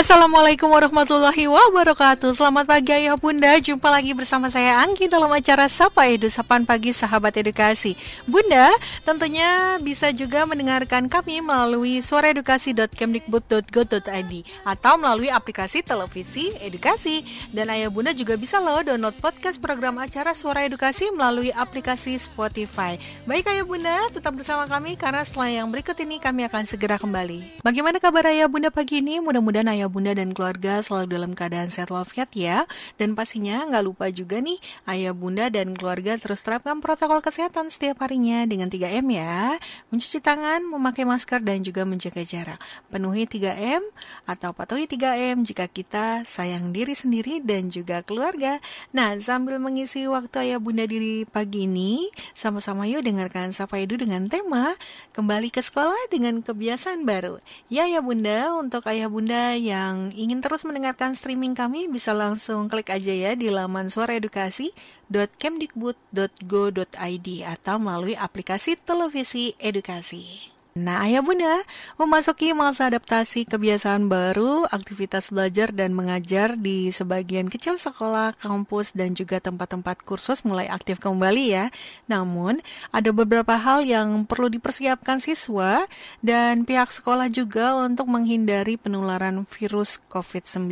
Assalamualaikum warahmatullahi wabarakatuh. Selamat pagi ayah bunda. Jumpa lagi bersama saya Anggi dalam acara Sapa Edu Sapan Pagi Sahabat Edukasi. Bunda tentunya bisa juga mendengarkan kami melalui suaraedukasi.kemdikbud.go.id Atau melalui aplikasi televisi edukasi. Dan ayah bunda juga bisa loh download podcast program acara Suara Edukasi melalui aplikasi Spotify. Baik ayah bunda tetap bersama kami Karena setelah yang berikut ini kami akan segera kembali. Bagaimana kabar ayah bunda pagi ini? Mudah-mudahan ayah bunda dan keluarga selalu dalam keadaan sehat walafiat ya. Dan pastinya nggak lupa juga nih ayah bunda dan keluarga terus terapkan protokol kesehatan setiap harinya dengan 3M ya. Mencuci tangan, memakai masker dan juga menjaga jarak. Penuhi 3M atau patuhi 3M jika kita sayang diri sendiri dan juga keluarga. Nah, sambil mengisi waktu ayah bunda di pagi ini, sama-sama yuk dengarkan Sapa Edu dengan tema Kembali ke sekolah dengan kebiasaan baru. Ya ya bunda, untuk ayah bunda yang yang ingin terus mendengarkan streaming kami bisa langsung klik aja ya di laman suaraedukasi.kemdikbud.go.id atau melalui aplikasi televisi edukasi. Nah, ayah bunda, memasuki masa adaptasi kebiasaan baru, aktivitas belajar dan mengajar di sebagian kecil sekolah, kampus, dan juga tempat-tempat kursus mulai aktif kembali ya. Namun, ada beberapa hal yang perlu dipersiapkan siswa dan pihak sekolah juga untuk menghindari penularan virus COVID-19.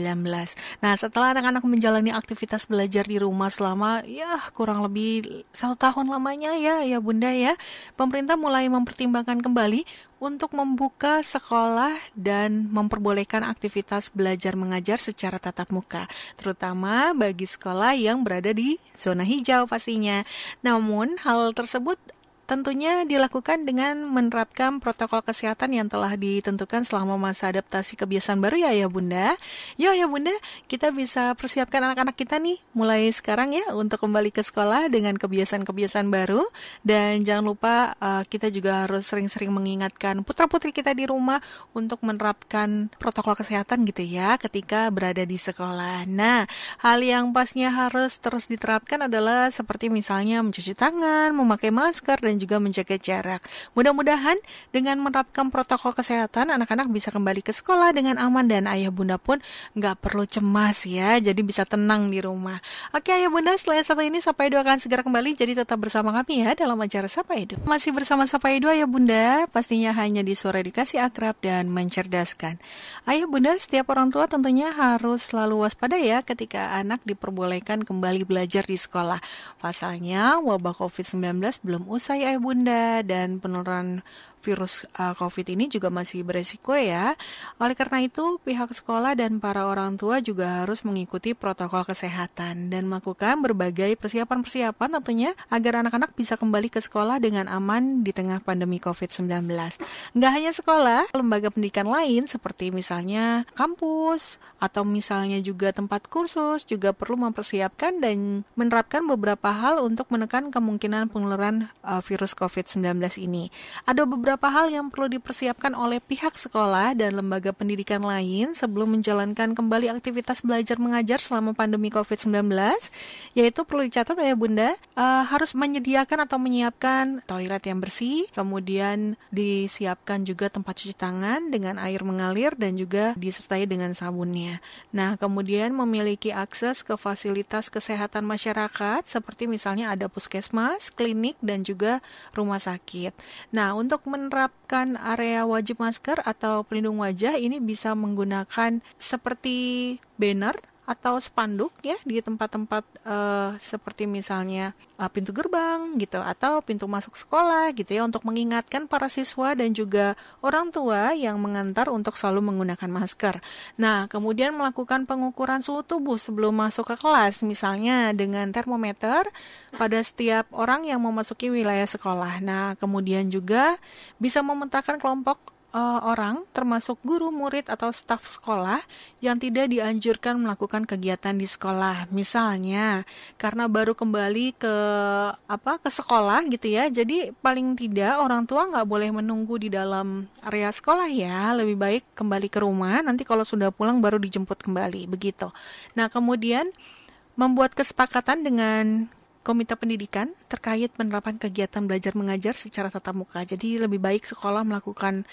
Nah, setelah anak-anak menjalani aktivitas belajar di rumah selama ya kurang lebih satu tahun lamanya ya, ya bunda ya, pemerintah mulai mempertimbangkan kembali untuk membuka sekolah dan memperbolehkan aktivitas belajar mengajar secara tatap muka, terutama bagi sekolah yang berada di zona hijau pastinya. Namun, hal tersebut tentunya dilakukan dengan menerapkan protokol kesehatan yang telah ditentukan selama masa adaptasi kebiasaan baru ya ya Bunda. Yuk ya Bunda, kita bisa persiapkan anak-anak kita nih mulai sekarang ya untuk kembali ke sekolah dengan kebiasaan-kebiasaan baru dan jangan lupa uh, kita juga harus sering-sering mengingatkan putra-putri kita di rumah untuk menerapkan protokol kesehatan gitu ya ketika berada di sekolah. Nah, hal yang pasnya harus terus diterapkan adalah seperti misalnya mencuci tangan, memakai masker dan juga menjaga jarak. Mudah-mudahan dengan menerapkan protokol kesehatan, anak-anak bisa kembali ke sekolah dengan aman dan ayah bunda pun nggak perlu cemas ya, jadi bisa tenang di rumah. Oke ayah bunda, setelah satu ini Sapa Edu akan segera kembali, jadi tetap bersama kami ya dalam acara Sapa Edu. Masih bersama Sapa Edu ayah bunda, pastinya hanya di suara edukasi akrab dan mencerdaskan. Ayah bunda, setiap orang tua tentunya harus selalu waspada ya ketika anak diperbolehkan kembali belajar di sekolah. Pasalnya, wabah COVID-19 belum usai ayah bunda dan penularan virus uh, COVID ini juga masih beresiko ya. Oleh karena itu, pihak sekolah dan para orang tua juga harus mengikuti protokol kesehatan dan melakukan berbagai persiapan-persiapan tentunya agar anak-anak bisa kembali ke sekolah dengan aman di tengah pandemi COVID-19. Nggak hanya sekolah, lembaga pendidikan lain seperti misalnya kampus atau misalnya juga tempat kursus juga perlu mempersiapkan dan menerapkan beberapa hal untuk menekan kemungkinan penularan uh, virus COVID-19 ini. Ada beberapa beberapa hal yang perlu dipersiapkan oleh pihak sekolah dan lembaga pendidikan lain sebelum menjalankan kembali aktivitas belajar mengajar selama pandemi COVID-19, yaitu perlu dicatat ya Bunda, uh, harus menyediakan atau menyiapkan toilet yang bersih, kemudian disiapkan juga tempat cuci tangan dengan air mengalir dan juga disertai dengan sabunnya. Nah, kemudian memiliki akses ke fasilitas kesehatan masyarakat seperti misalnya ada puskesmas, klinik, dan juga rumah sakit. Nah, untuk menerapkan area wajib masker atau pelindung wajah ini bisa menggunakan seperti banner atau spanduk ya di tempat-tempat uh, seperti misalnya uh, pintu gerbang gitu atau pintu masuk sekolah gitu ya untuk mengingatkan para siswa dan juga orang tua yang mengantar untuk selalu menggunakan masker. Nah, kemudian melakukan pengukuran suhu tubuh sebelum masuk ke kelas misalnya dengan termometer pada setiap orang yang memasuki wilayah sekolah. Nah, kemudian juga bisa memetakan kelompok uh, orang, termasuk guru, murid, atau staf sekolah, yang tidak dianjurkan melakukan kegiatan di sekolah. Misalnya, karena baru kembali ke apa ke sekolah gitu ya, jadi paling tidak orang tua nggak boleh menunggu di dalam area sekolah ya. Lebih baik kembali ke rumah. Nanti kalau sudah pulang baru dijemput kembali, begitu. Nah, kemudian membuat kesepakatan dengan Komite Pendidikan terkait penerapan kegiatan belajar mengajar secara tatap muka. Jadi lebih baik sekolah melakukan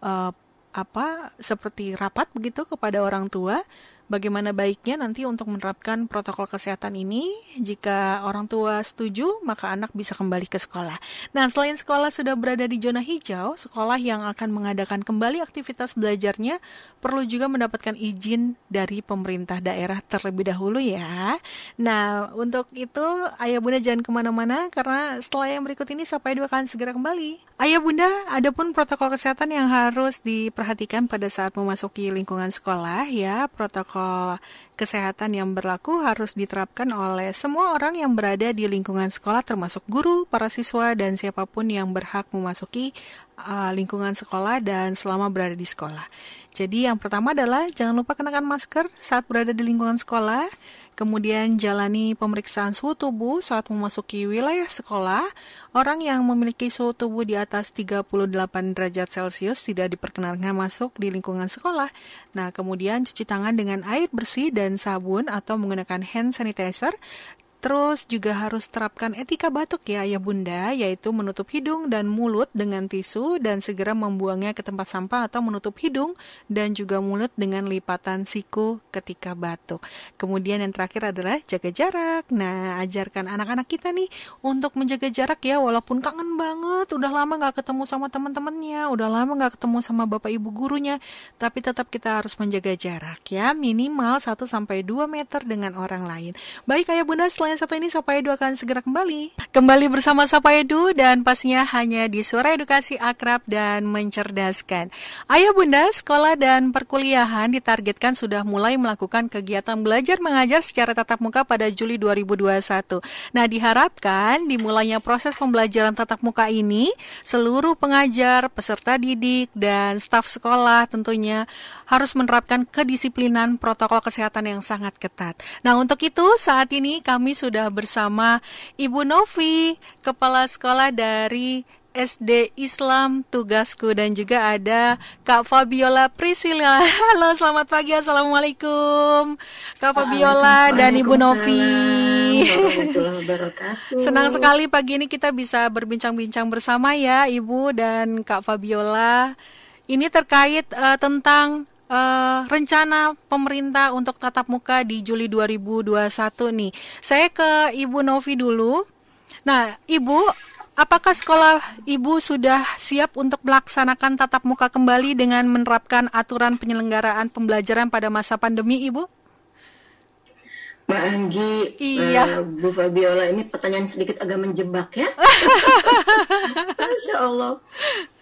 uh, apa seperti rapat begitu kepada orang tua bagaimana baiknya nanti untuk menerapkan protokol kesehatan ini. Jika orang tua setuju, maka anak bisa kembali ke sekolah. Nah, selain sekolah sudah berada di zona hijau, sekolah yang akan mengadakan kembali aktivitas belajarnya perlu juga mendapatkan izin dari pemerintah daerah terlebih dahulu ya. Nah, untuk itu ayah bunda jangan ke mana-mana karena setelah yang berikut ini sampai dua akan segera kembali. Ayah bunda, ada pun protokol kesehatan yang harus diperhatikan pada saat memasuki lingkungan sekolah ya, protokol protokol kesehatan yang berlaku harus diterapkan oleh semua orang yang berada di lingkungan sekolah termasuk guru, para siswa, dan siapa pun yang berhak memasuki uh, lingkungan sekolah dan selama berada di sekolah. Jadi yang pertama adalah jangan lupa kenakan masker saat berada di lingkungan sekolah, kemudian jalani pemeriksaan suhu tubuh saat memasuki wilayah sekolah. Orang yang memiliki suhu tubuh di atas 38 derajat Celcius tidak diperkenankan masuk di lingkungan sekolah. Nah, kemudian cuci tangan dengan air bersih dan sabun atau menggunakan hand sanitizer Terus juga harus terapkan etika batuk ya ayah bunda, yaitu menutup hidung dan mulut dengan tisu dan segera membuangnya ke tempat sampah atau menutup hidung dan juga mulut dengan lipatan siku ketika batuk. Kemudian yang terakhir adalah jaga jarak. Nah, ajarkan anak-anak kita nih untuk menjaga jarak ya, walaupun kangen banget, udah lama gak ketemu sama teman-temannya, udah lama gak ketemu sama bapak ibu gurunya, tapi tetap kita harus menjaga jarak ya, minimal 1 sampai 2 meter dengan orang lain. Baik ayah bunda, selain yang satu ini Sapa Edu akan segera kembali. Kembali bersama Sapa Edu dan pastinya hanya di Suara Edukasi Akrab dan Mencerdaskan. Ayah Bunda, sekolah dan perkuliahan ditargetkan sudah mulai melakukan kegiatan belajar mengajar secara tatap muka pada Juli 2021. Nah, diharapkan dimulainya proses pembelajaran tatap muka ini, seluruh pengajar, peserta didik, dan staf sekolah tentunya harus menerapkan kedisiplinan protokol kesehatan yang sangat ketat. Nah, untuk itu saat ini kami sudah bersama Ibu Novi, Kepala Sekolah dari SD Islam Tugasku dan juga ada Kak Fabiola Priscilla. Halo, selamat pagi. Assalamualaikum. Kak Fabiola dan Ibu Novi. Senang sekali pagi ini kita bisa berbincang-bincang bersama ya, Ibu dan Kak Fabiola. Ini terkait uh, tentang uh, rencana pemerintah untuk tatap muka di Juli 2021 nih. Saya ke Ibu Novi dulu. Nah, Ibu, apakah sekolah Ibu sudah siap untuk melaksanakan tatap muka kembali dengan menerapkan aturan penyelenggaraan pembelajaran pada masa pandemi, Ibu? Mbak Anggi, iya. uh, Bu Fabiola, ini pertanyaan sedikit agak menjebak ya. Masya Allah.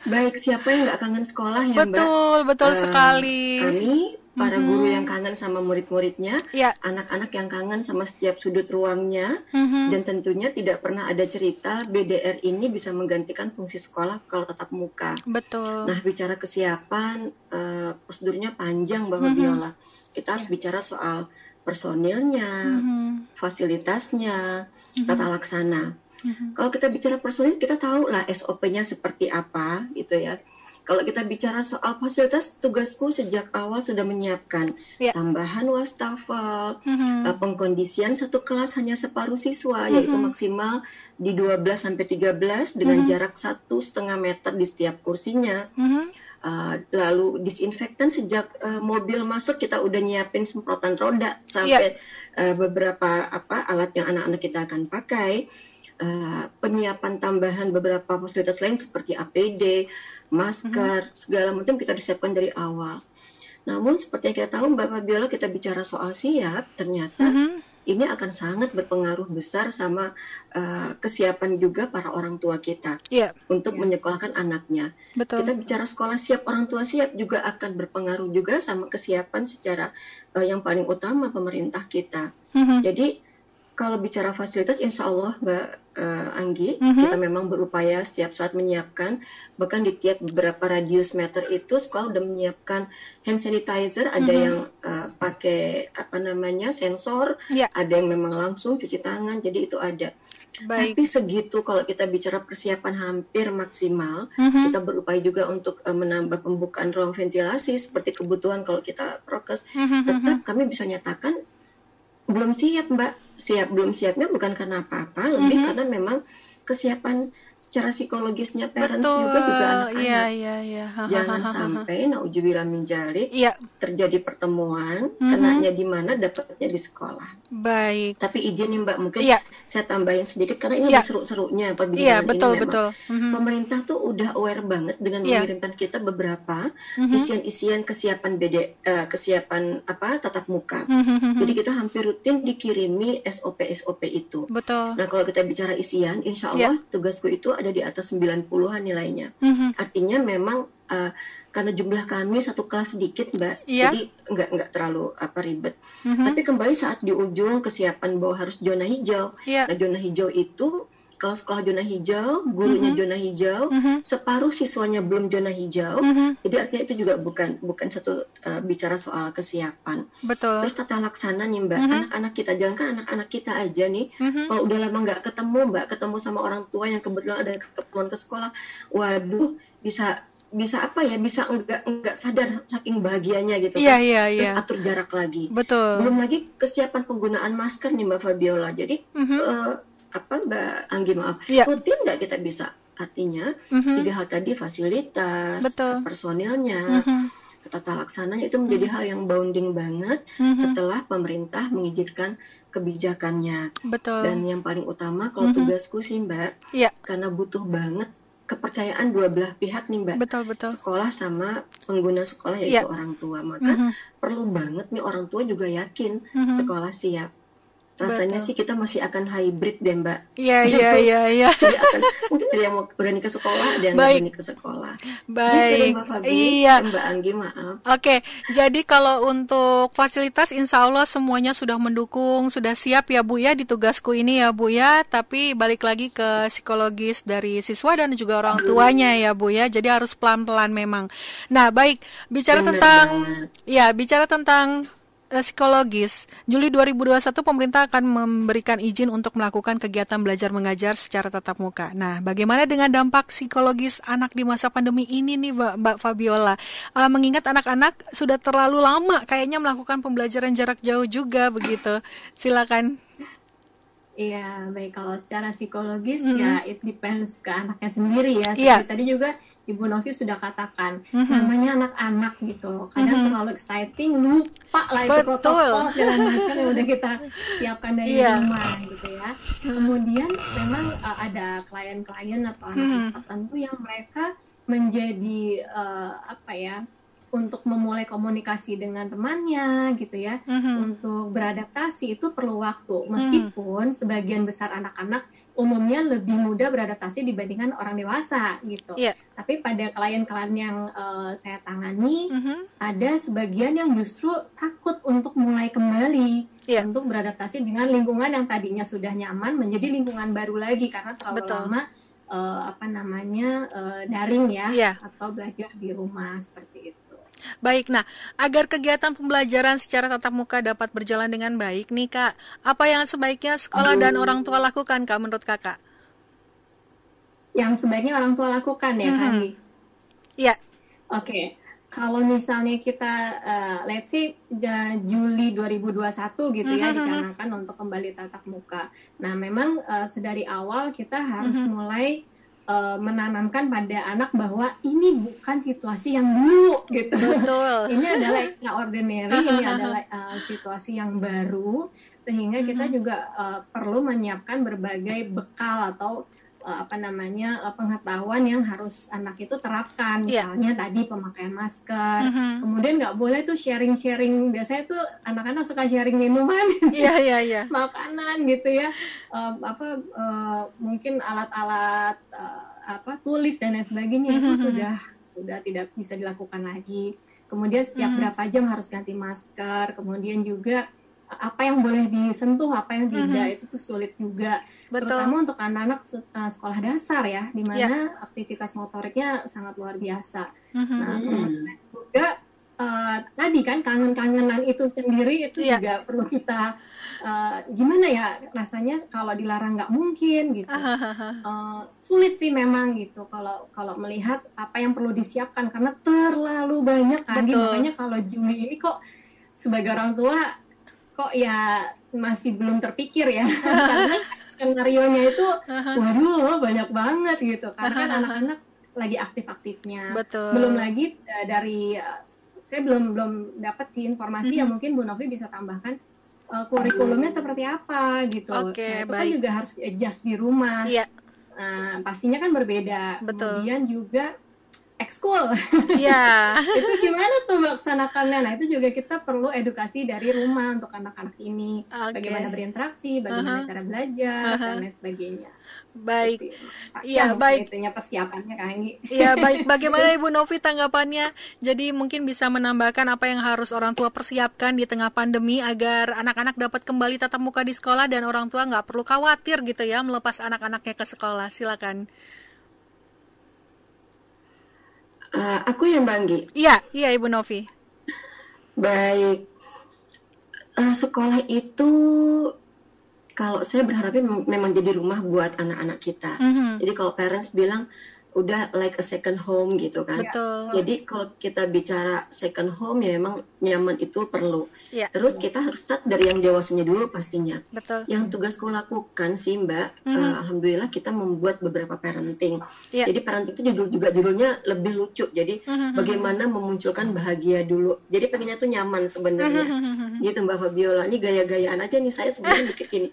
Baik, siapa yang nggak kangen sekolah ya betul, Mbak? Betul, betul uh, sekali. Kami, para mm-hmm. guru yang kangen sama murid-muridnya, yeah. anak-anak yang kangen sama setiap sudut ruangnya, mm-hmm. dan tentunya tidak pernah ada cerita BDR ini bisa menggantikan fungsi sekolah kalau tetap muka. Betul. Nah, bicara kesiapan, uh, prosedurnya panjang Mbak mm-hmm. Fabiola. Kita harus yeah. bicara soal personilnya, mm-hmm. fasilitasnya, mm-hmm. tata laksana. Mm-hmm. Kalau kita bicara personil, kita tahu lah SOP-nya seperti apa, gitu ya. Kalau kita bicara soal fasilitas, tugasku sejak awal sudah menyiapkan yeah. tambahan wastafel, mm-hmm. pengkondisian satu kelas hanya separuh siswa, mm-hmm. yaitu maksimal di 12 sampai 13 dengan mm-hmm. jarak satu setengah meter di setiap kursinya. Mm-hmm Uh, lalu disinfektan sejak uh, mobil masuk kita udah nyiapin semprotan roda sampai yeah. uh, beberapa apa alat yang anak-anak kita akan pakai uh, penyiapan tambahan beberapa fasilitas lain seperti APD, masker, mm -hmm. segala macam kita disiapkan dari awal. Namun seperti yang kita tahu Mbak Fabiola kita bicara soal siap ternyata mm -hmm ini akan sangat berpengaruh besar sama uh, kesiapan juga para orang tua kita yeah. untuk yeah. menyekolahkan anaknya. Betul. Kita bicara sekolah siap, orang tua siap juga akan berpengaruh juga sama kesiapan secara uh, yang paling utama pemerintah kita. Mm -hmm. Jadi kalau bicara fasilitas, insya Allah Mbak uh, Anggi, mm-hmm. kita memang berupaya setiap saat menyiapkan, bahkan di tiap beberapa radius meter itu sekolah sudah menyiapkan hand sanitizer, ada mm-hmm. yang uh, pakai apa namanya sensor, yeah. ada yang memang langsung cuci tangan, jadi itu ada. Baik. Tapi segitu kalau kita bicara persiapan hampir maksimal, mm-hmm. kita berupaya juga untuk uh, menambah pembukaan ruang ventilasi seperti kebutuhan kalau kita prokes, mm-hmm. tetap kami bisa nyatakan belum siap mbak siap belum siapnya bukan karena apa-apa lebih mm -hmm. karena memang kesiapan secara psikologisnya parents Betul. juga juga anak-anak. Iya, iya, iya. Jangan sampai naujubillah minjalik iya. terjadi pertemuan, mm -hmm. kenanya di mana dapatnya di sekolah. Baik. Tapi izin nih Mbak, mungkin iya. saya tambahin sedikit karena ini iya. seru-serunya perbincangan iya, betul, ini betul. Mm -hmm. Pemerintah tuh udah aware banget dengan iya. mengirimkan kita beberapa mm-hmm. isian-isian kesiapan BD uh, eh, kesiapan apa tatap muka. Mm-hmm. Jadi kita hampir rutin dikirimi SOP SOP itu. Betul. Nah, kalau kita bicara isian, insya Allah yeah. tugasku itu ada di atas 90-an nilainya. Mm-hmm. Artinya memang uh, karena jumlah kami satu kelas sedikit mbak yeah. jadi nggak nggak terlalu apa ribet mm-hmm. tapi kembali saat di ujung kesiapan bahwa harus zona hijau yeah. nah zona hijau itu kalau sekolah zona hijau, gurunya mm-hmm. zona hijau, mm-hmm. separuh siswanya belum zona hijau. Mm-hmm. Jadi artinya itu juga bukan bukan satu uh, bicara soal kesiapan. Betul. Terus tata laksana nih Mbak, mm-hmm. anak-anak kita jangan kan anak-anak kita aja nih. Mm-hmm. Kalau udah lama nggak ketemu Mbak, ketemu sama orang tua yang kebetulan ada keperluan ke sekolah, waduh bisa bisa apa ya bisa enggak enggak sadar saking bahagianya gitu yeah, kan yeah, terus yeah. atur jarak lagi betul belum lagi kesiapan penggunaan masker nih mbak Fabiola jadi mm -hmm. uh, apa Mbak Anggi maaf ya. rutin nggak kita bisa artinya mm-hmm. tiga hal tadi fasilitas Betul. personilnya mm-hmm. tata laksananya itu menjadi mm-hmm. hal yang bounding banget mm-hmm. setelah pemerintah mengizinkan kebijakannya Betul. dan yang paling utama kalau mm-hmm. tugasku sih Mbak ya. karena butuh banget kepercayaan dua belah pihak nih mbak betul betul sekolah sama pengguna sekolah yaitu ya. orang tua maka mm -hmm. perlu banget nih orang tua juga yakin mm -hmm. sekolah siap rasanya Betul. sih kita masih akan hybrid deh mbak. Iya iya iya iya. Mungkin ada yang mau berani ke sekolah, ada yang berani ke sekolah. Baik. Gitu, mbak Fabi, iya. Mbak Anggi maaf. Oke, jadi kalau untuk fasilitas Insya Allah semuanya sudah mendukung, sudah siap ya Bu ya di tugasku ini ya Bu ya. Tapi balik lagi ke psikologis dari siswa dan juga orang tuanya ya Bu ya. Jadi harus pelan-pelan memang. Nah baik bicara Bener tentang banget. ya bicara tentang Eh, psikologis, Juli 2021 pemerintah akan memberikan izin untuk melakukan kegiatan belajar mengajar secara tatap muka. Nah, bagaimana dengan dampak psikologis anak di masa pandemi ini nih, Mbak, Mbak Fabiola? Uh, mengingat anak-anak sudah terlalu lama kayaknya melakukan pembelajaran jarak jauh juga begitu. Silakan. Iya, baik kalau secara psikologis mm -hmm. ya it depends ke anaknya sendiri ya. Seperti yeah. tadi juga Ibu Novi sudah katakan, mm -hmm. namanya anak-anak gitu. Kadang mm -hmm. terlalu exciting, lupa lah itu Betul. protokol segala macam yang udah kita siapkan dari yeah. rumah gitu ya. Kemudian memang uh, ada klien-klien atau anak-anak mm -hmm. tertentu yang mereka menjadi uh, apa ya untuk memulai komunikasi dengan temannya gitu ya mm-hmm. untuk beradaptasi itu perlu waktu mhm. meskipun mm. sebagian besar anak-anak umumnya lebih mudah beradaptasi dibandingkan orang dewasa gitu yeah. tapi pada klien-klien yang uh, saya tangani mm-hmm. ada sebagian yang justru takut untuk mulai kembali yeah. untuk beradaptasi dengan lingkungan yang tadinya sudah nyaman menjadi lingkungan baru lagi karena terlalu Betul. lama uh, apa namanya uh, daring ya yeah. atau belajar di rumah seperti itu Baik, nah agar kegiatan pembelajaran secara tatap muka dapat berjalan dengan baik nih kak, apa yang sebaiknya sekolah Aduh. dan orang tua lakukan kak menurut kakak? Yang sebaiknya orang tua lakukan ya mm -hmm. Kak Iya. Oke, okay. kalau misalnya kita uh, let's say uh, Juli 2021 gitu ya mm -hmm. dicanangkan untuk kembali tatap muka. Nah memang uh, sedari awal kita harus mm -hmm. mulai uh, menanamkan pada anak bahwa ini bukan situasi yang dulu gitu. Betul. ini adalah extraordinary, ini adalah uh, situasi yang baru sehingga kita juga uh, perlu menyiapkan berbagai bekal atau uh, apa namanya uh, pengetahuan yang harus anak itu terapkan iya. misalnya yeah. tadi pemakaian masker mm-hmm. kemudian nggak boleh tuh sharing-sharing biasanya tuh anak-anak suka sharing minuman yeah, yeah, yeah. makanan gitu ya uh, apa uh, mungkin alat-alat uh, apa tulis dan lain sebagainya mm-hmm. itu sudah sudah tidak bisa dilakukan lagi kemudian setiap mm-hmm. berapa jam harus ganti masker kemudian juga apa yang boleh disentuh apa yang tidak mm -hmm. itu tuh sulit juga Betul. terutama untuk anak-anak uh, sekolah dasar ya di mana yeah. aktivitas motoriknya sangat luar biasa mm -hmm. nah juga uh, tadi kan kangen-kangenan itu sendiri itu yeah. juga perlu kita uh, gimana ya rasanya kalau dilarang nggak mungkin gitu uh, sulit sih memang gitu kalau kalau melihat apa yang perlu disiapkan karena terlalu banyak kan makanya kalau Juni ini kok sebagai orang tua kok ya masih belum terpikir ya. Karena skenario nya itu waduh banyak banget gitu. Karena kan anak-anak lagi aktif-aktifnya. Betul. belum lagi uh, dari uh, saya belum belum dapat sih informasi yang mungkin Bu Novi bisa tambahkan uh, kurikulumnya seperti apa gitu. Oke, nah, itu kan baik. juga harus adjust di rumah. Iya, Nah, pastinya kan berbeda. Betul. kemudian juga ekskul iya. itu gimana tuh melaksanakannya nah itu juga kita perlu edukasi dari rumah untuk anak-anak ini Oke. bagaimana berinteraksi bagaimana Aha. cara belajar Aha. dan lain sebagainya Baik. Gitu. Iya, Panjang baik. itunya persiapannya Anggi Iya, baik. Bagaimana Ibu Novi tanggapannya? Jadi mungkin bisa menambahkan apa yang harus orang tua persiapkan di tengah pandemi agar anak-anak dapat kembali tatap muka di sekolah dan orang tua nggak perlu khawatir gitu ya melepas anak-anaknya ke sekolah. Silakan. Eh, aku yang Banggi. Iya, iya Ibu Novi. Baik. Eh, sekolah itu kalau saya berharapnya mem- memang jadi rumah buat anak-anak kita. Mhm. Jadi kalau parents bilang udah like a second home gitu kan. Betul. Jadi kalau kita bicara second home ya memang nyaman itu perlu. Iya, Terus kita harus start dari yang dewasanya dulu pastinya. betul. Yang tugasku lakukan sih Mbak, Mhm. eh, alhamdulillah kita membuat beberapa parenting. Iya. Jadi parenting itu judul juga judulnya lebih lucu. Jadi Mhm. bagaimana memunculkan bahagia dulu. Jadi pengennya tuh nyaman sebenarnya. Mhm. Gitu Mbak Fabiola. Ini gaya-gayaan aja nih saya sebenarnya bikin gini.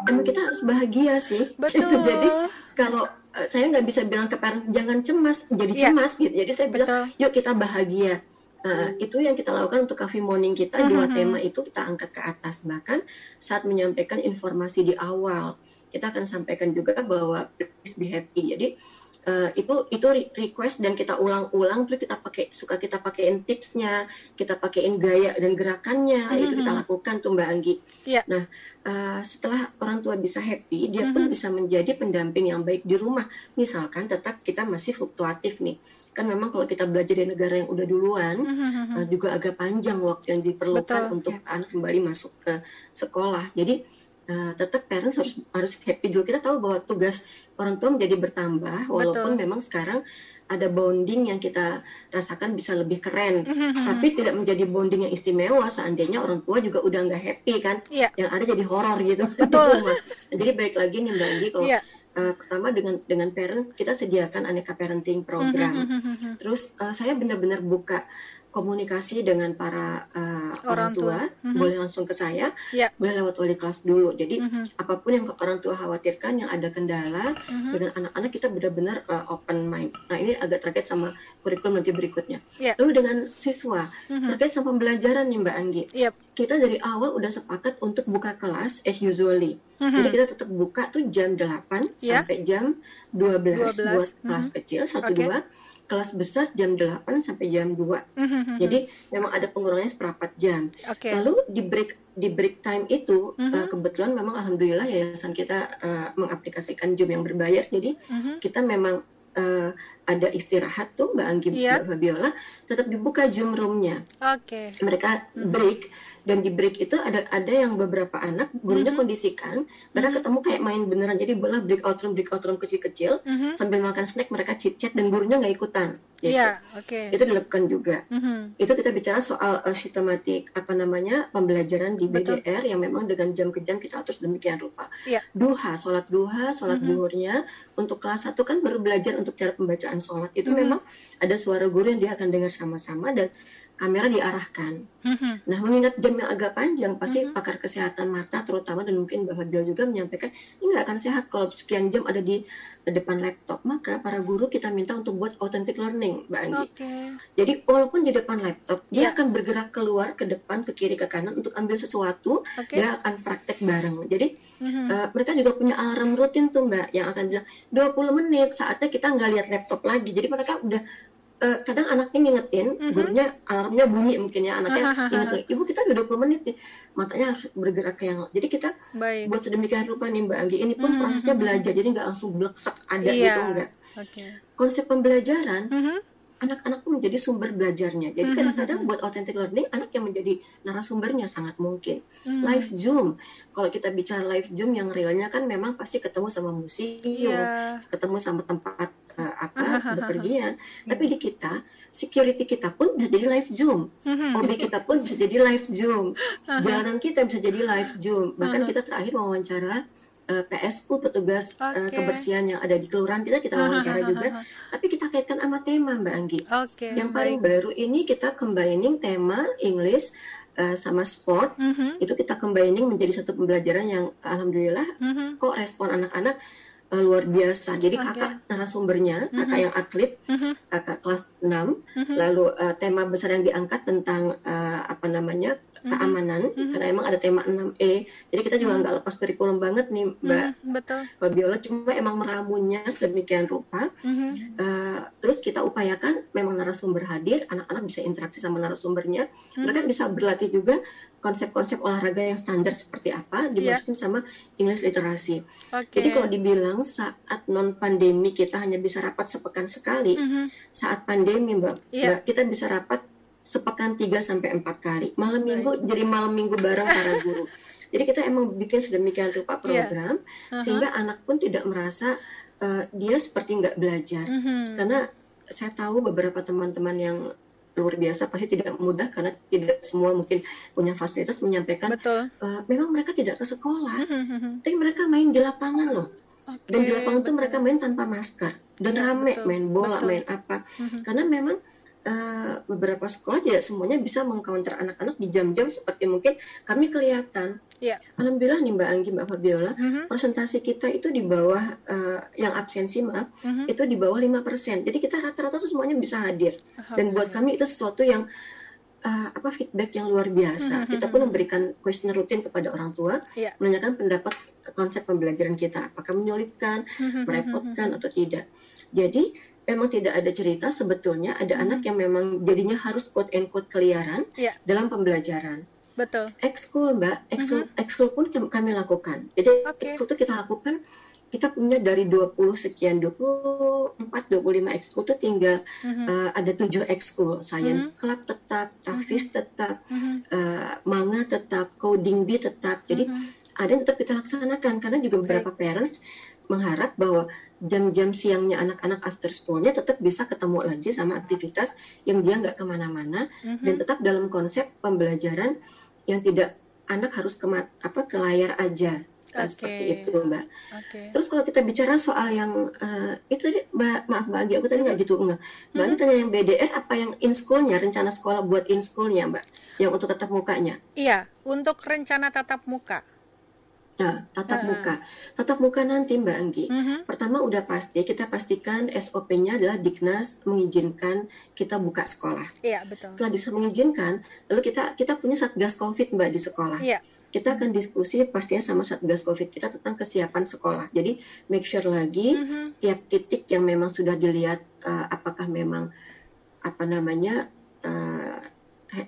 Emang kita harus bahagia sih. Betul. Gitu. Jadi kalau saya nggak bisa bilang ke parent jangan cemas, jadi Iya. cemas gitu. Jadi saya bilang Betul. yuk kita bahagia. Uh, itu yang kita lakukan untuk coffee morning kita dua Mhm. tema itu kita angkat ke atas bahkan saat menyampaikan informasi di awal kita akan sampaikan juga bahwa please be happy jadi uh, itu itu re- request dan kita ulang-ulang terus kita pakai suka kita pakein tipsnya kita pakein gaya dan gerakannya itu kita lakukan tuh Mbak Anggi Iya. nah uh, setelah orang tua bisa happy dia pun bisa menjadi pendamping yang baik di rumah misalkan tetap kita masih fluktuatif nih kan memang kalau kita belajar di negara yang udah duluan Mhm. uh, juga agak panjang waktu yang diperlukan Betul. untuk anak kembali masuk ke sekolah. Jadi uh, tetap parents harus harus happy dulu. Kita tahu bahwa tugas orang tua menjadi bertambah walaupun Betul. memang sekarang ada bonding yang kita rasakan bisa lebih keren, Mhm. tapi tidak menjadi bonding yang istimewa seandainya orang tua juga udah nggak happy kan, Iya. yang ada jadi horor gitu Betul. Nah, jadi baik lagi nih Mbak Andi kalau Iya. uh, pertama dengan dengan parent kita sediakan aneka parenting program. Mhm. Terus uh, saya benar-benar buka komunikasi dengan para uh, Orang orang tua, tua. Mhm. boleh langsung ke saya, Iya. boleh lewat wali kelas dulu. Jadi Mhm. apa pun yang orang tua khawatirkan, yang ada kendala Mhm. dengan anak-anak kita benar-benar uh, open mind. Nah ini agak terkait sama kurikulum nanti berikutnya. Iya. Lalu dengan siswa Mhm. terkait sama pembelajaran nih Mbak Anggi, Iya. kita dari awal udah sepakat untuk buka kelas as usually. Mhm. Jadi kita tetap buka tuh jam 8 Iya. sampai jam 12, 12. buat kelas Mhm. kecil 1 Oke. 2, kelas besar jam 8 sampai jam 2. Mhm. Jadi memang ada pengurangannya seperempat jam. Oke. Lalu di break di break time itu Mhm. eh, kebetulan memang alhamdulillah yayasan kita eh, mengaplikasikan Zoom yang berbayar. Jadi Mhm. kita memang eh, ada istirahat tuh Mbak Anggi Iya. Mbak Fabiola tetap dibuka Zoom roomnya Oke. mereka break dan di break itu ada ada yang beberapa anak gurunya kondisikan mereka ketemu kayak main beneran jadi bola breakout room breakout room kecil-kecil Mhm. sambil makan snack mereka chit chat dan gurunya nggak ikutan gitu. Iya, oke. itu dilakukan juga Mhm. itu kita bicara soal uh, sistematik apa namanya pembelajaran di Betul. BDR yang memang dengan jam ke jam kita atur demikian rupa Iya. duha sholat duha sholat duhurnya untuk kelas satu kan baru belajar untuk cara pembacaan sholat itu memang ada suara guru yang dia akan dengar sama-sama dan kamera diarahkan Mhm. Nah, mengingat jam yang agak panjang, pasti pakar kesehatan mata terutama dan mungkin Mbak Fadil juga menyampaikan ini nggak akan sehat kalau sekian jam ada di depan laptop. Maka para guru kita minta untuk buat authentic learning, Mbak Anggi. Oke. Jadi walaupun di depan laptop, dia Ya. akan bergerak keluar ke depan, ke kiri, ke kanan untuk ambil sesuatu. Oke. Dia akan praktek bareng. Jadi Mhm. eh, mereka juga punya alarm rutin tuh Mbak yang akan bilang 20 menit saatnya kita nggak lihat laptop lagi. Jadi mereka udah eh, kadang anaknya ngingetin, Mhm. gurunya alarmnya bunyi mungkin ya anaknya ingetin, ibu kita udah 20 menit nih, matanya harus bergerak ke yang. Jadi kita Baik. buat sedemikian rupa nih Mbak Anggi. Ini pun Mhm. prosesnya belajar, jadi nggak langsung bleksek ada Iya. gitu enggak. Oke. Konsep pembelajaran Mhm. Anak-anak pun menjadi sumber belajarnya. Jadi Mhm. kadang-kadang buat authentic learning anak yang menjadi narasumbernya sangat mungkin. Mhm. Live Zoom, kalau kita bicara live Zoom yang realnya kan memang pasti ketemu sama museum, Iya. ketemu sama tempat eh, apa Ahahaha. bepergian. Tapi di kita security kita pun bisa jadi live Zoom, hobi kita pun bisa jadi live Zoom, jalanan kita bisa jadi live Zoom. Bahkan kita terakhir wawancara uh, PSU petugas okay. uh, kebersihan yang ada di kelurahan kita kita wawancara juga tapi kita kaitkan sama tema Mbak Anggi okay, yang paling baik. baru ini kita combining tema English uh, sama sport mm -hmm. itu kita combining menjadi satu pembelajaran yang alhamdulillah mm -hmm. kok respon anak-anak uh, luar biasa. Jadi okay. kakak narasumbernya, mm -hmm. kakak yang atlet, mm -hmm. kakak kelas 6, mm -hmm. lalu uh, tema besar yang diangkat tentang uh, apa namanya keamanan, mm -hmm. karena emang ada tema 6E. Jadi kita juga nggak mm -hmm. lepas kurikulum banget nih, Mbak. Mm -hmm. Betul. Biola cuma emang meramunya sedemikian rupa. Mm -hmm. uh, terus kita upayakan memang narasumber hadir, anak-anak bisa interaksi sama narasumbernya. Mm -hmm. Mereka bisa berlatih juga konsep-konsep olahraga yang standar seperti apa dimasukin yeah. sama English literasi. Okay. Jadi kalau dibilang saat non pandemi kita hanya bisa rapat sepekan sekali, mm -hmm. saat pandemi mbak, yeah. mbak kita bisa rapat sepekan 3 sampai empat kali. Malam right. minggu jadi malam minggu bareng para guru. Jadi kita emang bikin sedemikian rupa iya. program yeah. uh -huh. sehingga anak pun tidak merasa uh, dia seperti nggak belajar. Mm -hmm. Karena saya tahu beberapa teman-teman yang luar biasa pasti tidak mudah karena tidak semua mungkin punya fasilitas menyampaikan Betul. Uh, memang mereka tidak ke sekolah tapi mereka main di lapangan loh. Okay, dan di lapangan itu mereka main tanpa masker dan ya, rame betul, main bola betul. main apa. Karena memang uh, beberapa sekolah tidak semuanya bisa mengcounter anak-anak di jam-jam seperti mungkin kami kelihatan Ya. Alhamdulillah nih Mbak Anggi, Mbak Fabiola, mm-hmm. presentasi kita itu di bawah uh, yang absensi maaf, mm-hmm. itu di bawah 5%. Jadi kita rata-rata semuanya bisa hadir. Dan buat kami itu sesuatu yang uh, apa feedback yang luar biasa. Mm-hmm. Kita pun memberikan question rutin kepada orang tua, yeah. menanyakan pendapat konsep pembelajaran kita, apakah menyulitkan, mm-hmm. merepotkan atau tidak. Jadi memang tidak ada cerita sebetulnya ada mm-hmm. anak yang memang jadinya harus quote and quote keliaran yeah. dalam pembelajaran. Betul. Ekskul Mbak, ekskul, uh-huh. ekskul pun kami lakukan. Jadi okay. ekskul itu kita lakukan kita punya dari 20 sekian 24 25 ekskul itu tinggal uh-huh. uh, ada 7 ekskul science uh-huh. club tetap tafis uh-huh. tetap uh-huh. uh, manga tetap coding bee tetap jadi uh-huh. ada yang tetap kita laksanakan karena juga beberapa okay. parents mengharap bahwa jam-jam siangnya anak-anak after schoolnya tetap bisa ketemu lagi sama aktivitas yang dia nggak ke mana-mana uh-huh. dan tetap dalam konsep pembelajaran yang tidak anak harus ke apa ke layar aja okay. seperti itu mbak. Okay. Terus kalau kita bicara soal yang uh, itu tadi mbak maaf mbak Agi aku tadi nggak gitu enggak. Mbak mm -hmm. tanya yang BDR apa yang in schoolnya rencana sekolah buat in schoolnya mbak yang untuk tatap mukanya? Iya untuk rencana tatap muka. Nah, tatap uh. muka. Tatap muka nanti Mbak Anggi. Uh -huh. Pertama udah pasti kita pastikan SOP-nya adalah Diknas mengizinkan kita buka sekolah. Iya, betul. Setelah bisa mengizinkan, lalu kita kita punya Satgas Covid Mbak di sekolah. Iya. Kita akan diskusi pastinya sama Satgas Covid kita tentang kesiapan sekolah. Jadi make sure lagi uh -huh. tiap titik yang memang sudah dilihat uh, apakah memang apa namanya uh,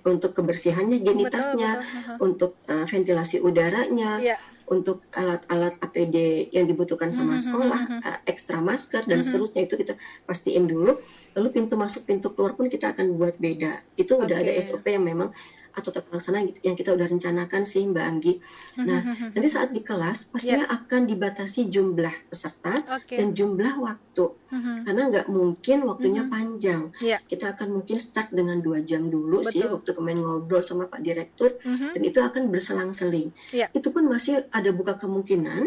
untuk kebersihannya, genitasnya, betul, betul. untuk uh, ventilasi udaranya, yeah untuk alat-alat APD yang dibutuhkan sama mm-hmm, sekolah, uh, ekstra masker dan mm-hmm. seterusnya itu kita pastiin dulu. Lalu pintu masuk, pintu keluar pun kita akan buat beda. Itu udah okay. ada SOP yang memang atau tata laksana yang kita udah rencanakan sih Mbak Anggi. Nah, nanti saat di kelas pastinya yeah. akan dibatasi jumlah peserta okay. dan jumlah waktu. Karena nggak mungkin waktunya panjang. Yeah. Kita akan mungkin start dengan dua jam dulu Betul. sih waktu kemarin ngobrol sama Pak Direktur dan itu akan berselang-seling. Yeah. Itu pun masih ada buka kemungkinan.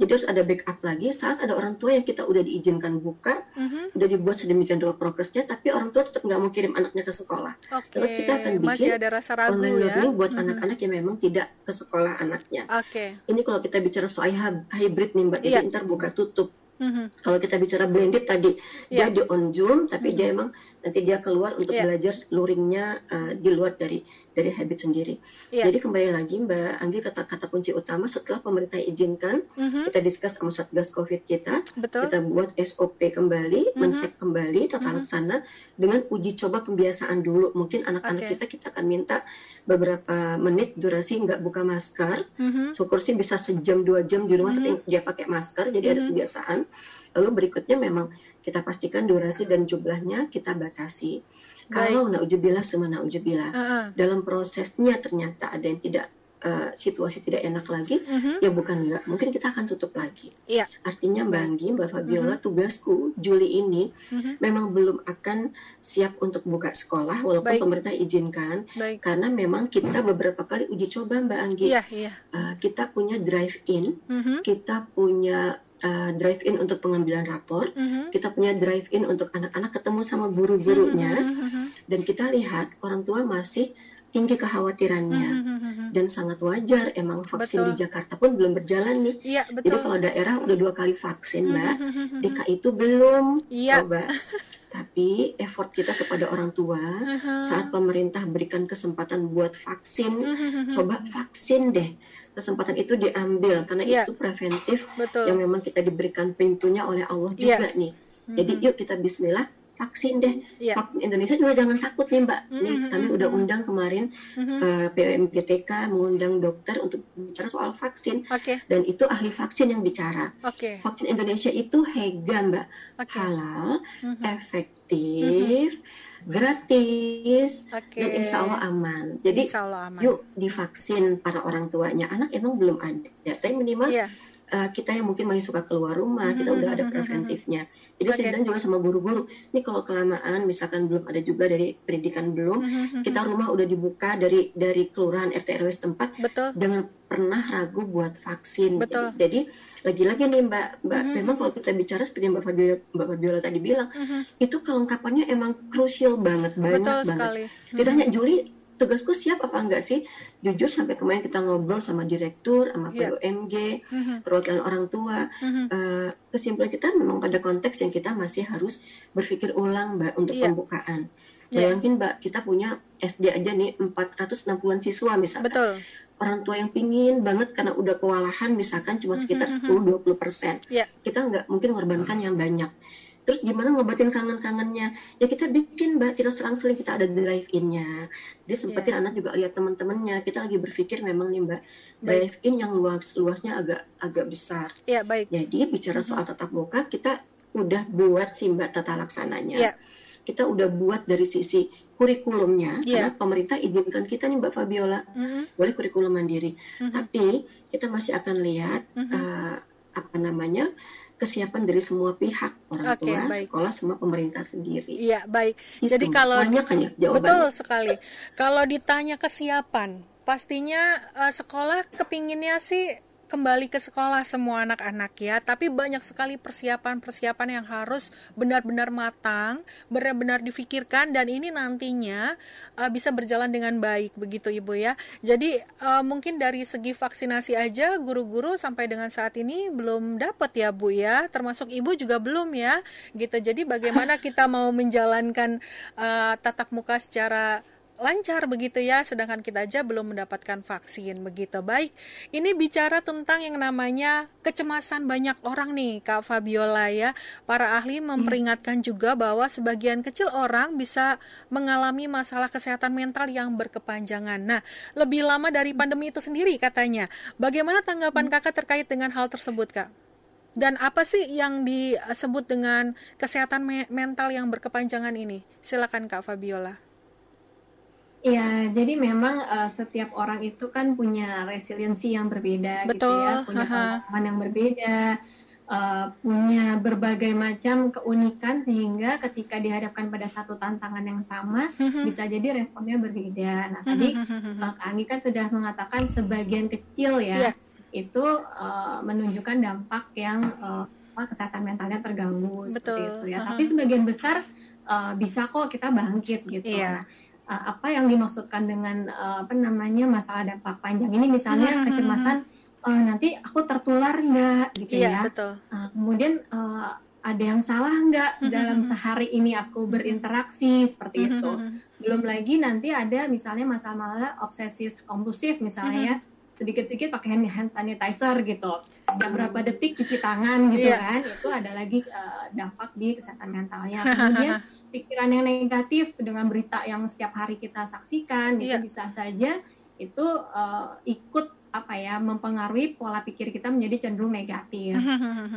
Jadi harus ada backup lagi saat ada orang tua yang kita udah diizinkan buka, udah dibuat sedemikian rupa progresnya, tapi orang tua tetap nggak mau kirim anaknya ke sekolah. Okay. kita akan bikin masih ada rasa ragu online ya? learning buat mm-hmm. anak-anak yang memang tidak ke sekolah anaknya. Oke. Okay. Ini kalau kita bicara soal hybrid nih Mbak, yeah. jadi ntar buka tutup. Mm-hmm. Kalau kita bicara blended tadi yeah. dia di on Zoom, tapi mm-hmm. dia emang nanti dia keluar untuk yeah. belajar luringnya uh, di luar dari dari habit sendiri. Yeah. Jadi kembali lagi Mbak Anggi kata-kata kunci utama setelah pemerintah izinkan mm-hmm. kita diskus sama satgas COVID kita, Betul. kita buat SOP kembali, mm-hmm. mencek kembali tata mm-hmm. laksana dengan uji coba pembiasaan dulu. Mungkin anak-anak okay. kita kita akan minta beberapa menit durasi nggak buka masker, mm-hmm. syukur sih bisa sejam dua jam di rumah mm-hmm. tapi dia pakai masker, jadi mm-hmm. ada kebiasaan. Lalu berikutnya memang kita pastikan durasi dan jumlahnya kita batasi. Kalau naujubillah semua naujubillah uh -uh. dalam prosesnya ternyata ada yang tidak uh, situasi tidak enak lagi, uh-huh. ya bukan enggak, mungkin kita akan tutup lagi. Iya. Artinya Mbak Anggi, Mbak Fabiola, uh-huh. tugasku Juli ini uh-huh. memang belum akan siap untuk buka sekolah, walaupun Baik. pemerintah izinkan, Baik. karena memang kita beberapa kali uji coba Mbak Anggi. Iya, iya. Uh, kita punya drive-in, uh-huh. kita punya uh, drive-in untuk pengambilan rapor, uh-huh. kita punya drive-in untuk anak-anak ketemu sama guru-gurunya, uh-huh. dan kita lihat orang tua masih tinggi kekhawatirannya dan sangat wajar emang vaksin betul. di Jakarta pun belum berjalan nih. Iya, betul. Jadi kalau daerah udah dua kali vaksin, Mbak, DKI itu belum. Iya. Coba. Tapi effort kita kepada orang tua saat pemerintah berikan kesempatan buat vaksin, coba vaksin deh kesempatan itu diambil karena yeah. itu preventif Betul. yang memang kita diberikan pintunya oleh Allah iya. juga yeah. nih. Jadi mm-hmm. yuk kita Bismillah vaksin deh. Yeah. Vaksin Indonesia juga jangan takut nih Mbak. Mm-hmm. Nih kami udah undang kemarin mm-hmm. uh, eh, PMGTK mengundang dokter untuk bicara soal vaksin. Okay. Dan itu ahli vaksin yang bicara. Okay. Vaksin Indonesia itu hega Mbak. Okay. Halal, mm-hmm. efektif. Mm-hmm gratis okay. dan insya Allah aman. Jadi Allah aman. yuk divaksin para orang tuanya. Anak emang belum ada, tapi minimal yeah. Uh, kita yang mungkin masih suka keluar rumah, mm -hmm. kita udah ada preventifnya. Jadi okay. saya bilang juga sama guru-guru, ini kalau kelamaan misalkan belum ada juga dari pendidikan belum, -hmm. kita rumah udah dibuka dari dari kelurahan RT RW setempat, Betul. jangan pernah ragu buat vaksin. Betul. Jadi lagi-lagi nih Mbak, Mbak, mm-hmm. memang kalau kita bicara seperti yang Mbak Fabiola, Mbak Fabiola tadi bilang, mm-hmm. itu kelengkapannya emang krusial banget, banyak Betul banget. Sekali. Mm-hmm. Ditanya Juli, tugasku siap apa enggak sih? Jujur sampai kemarin kita ngobrol sama direktur, sama yeah. POMG, mm-hmm. perwakilan orang tua, mm-hmm. uh, kesimpulan kita memang pada konteks yang kita masih harus berpikir ulang Mbak untuk yeah. pembukaan. Yeah. Bayangin Mbak, kita punya SD aja nih 460-an siswa misalnya. Betul orang tua yang pingin banget karena udah kewalahan misalkan cuma sekitar 10-20 persen yeah. kita nggak mungkin mengorbankan yang banyak terus gimana ngobatin kangen-kangennya ya kita bikin mbak kita serang-seling kita ada drive innya jadi sempetin yeah. anak juga lihat teman-temannya kita lagi berpikir memang nih mbak drive in yang luas luasnya agak agak besar yeah, baik jadi bicara soal tatap muka kita udah buat sih mbak tata laksananya yeah. kita udah buat dari sisi kurikulumnya yeah. karena pemerintah izinkan kita nih Mbak Fabiola mm-hmm. boleh kurikulum mandiri mm-hmm. tapi kita masih akan lihat mm-hmm. uh, apa namanya kesiapan dari semua pihak orang okay, tua baik. sekolah semua pemerintah sendiri iya baik gitu. jadi kalau banyak kan ya jawabannya betul sekali kalau ditanya kesiapan pastinya uh, sekolah kepinginnya sih kembali ke sekolah semua anak-anak ya, tapi banyak sekali persiapan-persiapan yang harus benar-benar matang, benar-benar difikirkan dan ini nantinya uh, bisa berjalan dengan baik begitu Ibu ya. Jadi uh, mungkin dari segi vaksinasi aja guru-guru sampai dengan saat ini belum dapat ya Bu ya, termasuk Ibu juga belum ya. Gitu. Jadi bagaimana kita mau menjalankan uh, tatap muka secara lancar begitu ya, sedangkan kita aja belum mendapatkan vaksin begitu. Baik, ini bicara tentang yang namanya kecemasan banyak orang nih, Kak Fabiola ya. Para ahli memperingatkan juga bahwa sebagian kecil orang bisa mengalami masalah kesehatan mental yang berkepanjangan. Nah, lebih lama dari pandemi itu sendiri katanya. Bagaimana tanggapan Kakak terkait dengan hal tersebut, Kak? Dan apa sih yang disebut dengan kesehatan me mental yang berkepanjangan ini? Silakan Kak Fabiola. Iya, jadi memang uh, setiap orang itu kan punya resiliensi yang berbeda Betul. gitu ya, punya pengalaman yang berbeda, uh, punya berbagai macam keunikan sehingga ketika dihadapkan pada satu tantangan yang sama mm-hmm. bisa jadi responnya berbeda. Nah, tadi uh, Kak Anggi kan sudah mengatakan sebagian kecil ya yeah. itu uh, menunjukkan dampak yang uh, kesehatan mentalnya terganggu Betul. seperti itu ya. Tapi sebagian besar uh, bisa kok kita bangkit gitu. Yeah. Nah, apa yang dimaksudkan dengan uh, apa namanya masalah dampak panjang. Ini misalnya hmm, kecemasan uh, nanti aku tertular nggak gitu iya, ya? betul. Uh, kemudian uh, ada yang salah nggak dalam sehari ini aku berinteraksi seperti itu. belum lagi nanti ada misalnya masalah obsesif kompulsif misalnya ya sedikit-sedikit pakai hand sanitizer gitu. Tiap berapa detik cuci tangan gitu yeah. kan? Itu ada lagi uh, dampak di kesehatan mentalnya. Kemudian pikiran yang negatif dengan berita yang setiap hari kita saksikan yeah. itu iya. bisa saja itu uh, ikut apa ya mempengaruhi pola pikir kita menjadi cenderung negatif.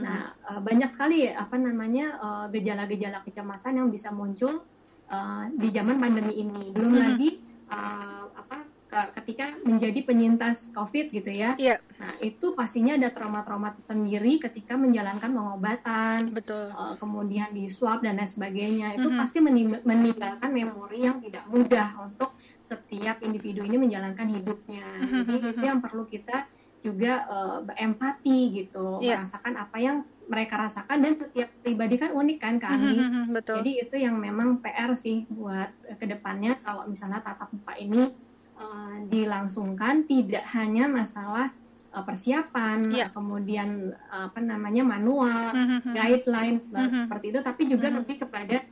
nah uh, banyak sekali apa namanya gejala-gejala uh, kecemasan yang bisa muncul uh, di zaman pandemi ini. Belum lagi uh, ketika menjadi penyintas COVID gitu ya. Iya. Nah itu pastinya ada trauma-trauma sendiri ketika menjalankan pengobatan. Betul. Uh, kemudian di swab dan lain sebagainya itu mm -hmm. pasti meninggalkan memori yang tidak mudah untuk setiap individu ini menjalankan hidupnya. Mm -hmm. Jadi itu yang perlu kita juga uh, berempati gitu, yeah. merasakan apa yang mereka rasakan dan setiap pribadi kan unik kan Kak Andi. Betul. Jadi itu yang memang PR sih buat ke depannya kalau misalnya tatap muka ini uh, dilangsungkan tidak hanya masalah uh, persiapan, yeah. kemudian uh, apa namanya manual, guidelines seperti itu, tapi juga lebih kepada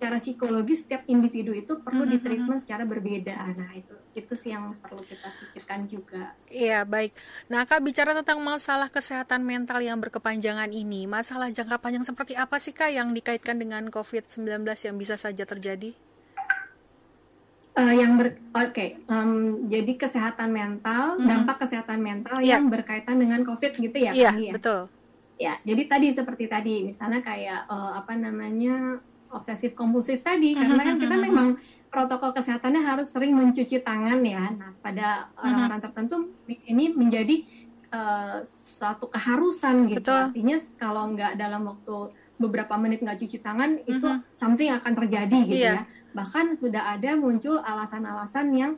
secara psikologis setiap individu itu perlu mm-hmm. ditreatment secara berbeda. Nah itu itu sih yang perlu kita pikirkan juga. Iya baik. Nah kak bicara tentang masalah kesehatan mental yang berkepanjangan ini, masalah jangka panjang seperti apa sih kak yang dikaitkan dengan COVID-19 yang bisa saja terjadi? Uh, yang ber oke okay. um, jadi kesehatan mental hmm. dampak kesehatan mental yeah. yang berkaitan dengan covid gitu ya iya yeah, ya? betul ya jadi tadi seperti tadi misalnya kayak uh, apa namanya obsesif kompulsif tadi karena kan kita memang protokol kesehatannya harus sering mencuci tangan ya. Nah, pada orang-orang tertentu ini menjadi uh, suatu keharusan gitu. Betul. Artinya kalau nggak dalam waktu beberapa menit nggak cuci tangan itu something akan terjadi gitu yeah. ya. Bahkan sudah ada muncul alasan-alasan yang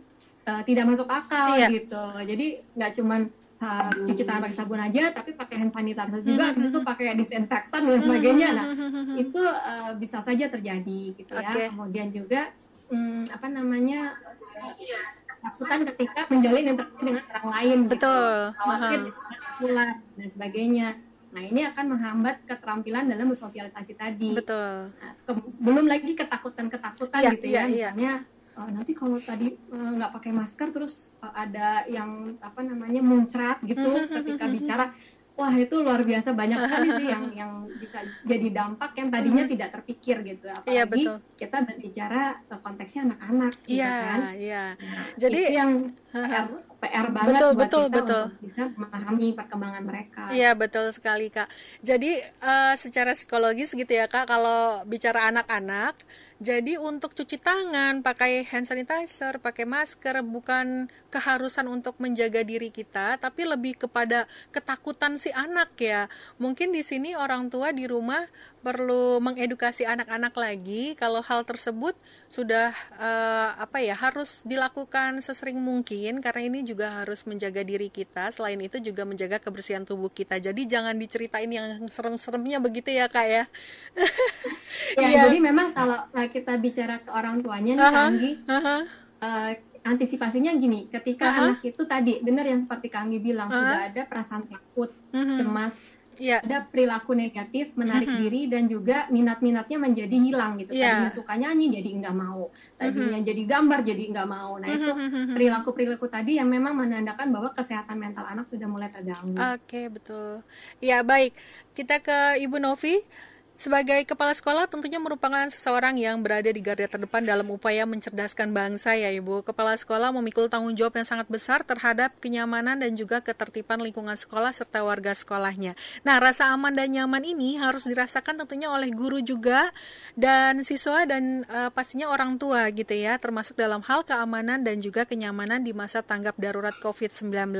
uh, tidak masuk akal yeah. gitu. Jadi nggak cuman uh, cuci tangan pakai sabun aja tapi pakai hand sanitizer juga habis itu pakai disinfektan dan sebagainya nah itu uh, bisa saja terjadi gitu ya kemudian juga um, apa namanya ketakutan ketika menjalin interaksi dengan orang lain gitu. betul gitu. khawatir pulang dan sebagainya Nah, ini akan menghambat keterampilan dalam bersosialisasi tadi. Betul. Nah, belum lagi ketakutan-ketakutan ya, gitu ya, ya misalnya uh, nanti kalau tadi eh, nggak uh, pakai masker terus uh, ada yang apa namanya muncrat gitu ketika bicara wah itu luar biasa banyak sekali sih yang yang bisa jadi dampak yang tadinya tidak terpikir gitu apalagi iya, betul. kita berbicara konteksnya anak-anak gitu iya, kan iya. Nah, jadi itu yang PR banget betul, buat betul, kita betul. untuk bisa memahami perkembangan mereka iya betul sekali kak jadi uh, secara psikologis gitu ya kak kalau bicara anak-anak jadi untuk cuci tangan, pakai hand sanitizer, pakai masker bukan keharusan untuk menjaga diri kita, tapi lebih kepada ketakutan si anak ya. Mungkin di sini orang tua di rumah perlu mengedukasi anak-anak lagi kalau hal tersebut sudah uh, apa ya harus dilakukan sesering mungkin karena ini juga harus menjaga diri kita. Selain itu juga menjaga kebersihan tubuh kita. Jadi jangan diceritain yang serem-seremnya begitu ya kak ya. Ya, ya jadi memang kalau kita bicara ke orang tuanya nih uh -huh, uh -huh. Uh, antisipasinya gini ketika uh -huh. anak itu tadi benar yang seperti Kanggi bilang uh -huh. sudah ada perasaan takut uh -huh. cemas yeah. ada perilaku negatif menarik mm -hmm. diri dan juga minat-minatnya menjadi hilang gitu yeah. tadinya suka nyanyi jadi nggak mau tadinya mm -hmm. jadi gambar jadi nggak mau nah itu perilaku-perilaku tadi yang memang menandakan bahwa kesehatan mental anak sudah mulai terganggu oke okay, betul ya baik kita ke Ibu Novi sebagai kepala sekolah tentunya merupakan seseorang yang berada di garda terdepan dalam upaya mencerdaskan bangsa ya Ibu. Kepala sekolah memikul tanggung jawab yang sangat besar terhadap kenyamanan dan juga ketertiban lingkungan sekolah serta warga sekolahnya. Nah, rasa aman dan nyaman ini harus dirasakan tentunya oleh guru juga dan siswa dan uh, pastinya orang tua gitu ya, termasuk dalam hal keamanan dan juga kenyamanan di masa tanggap darurat COVID-19.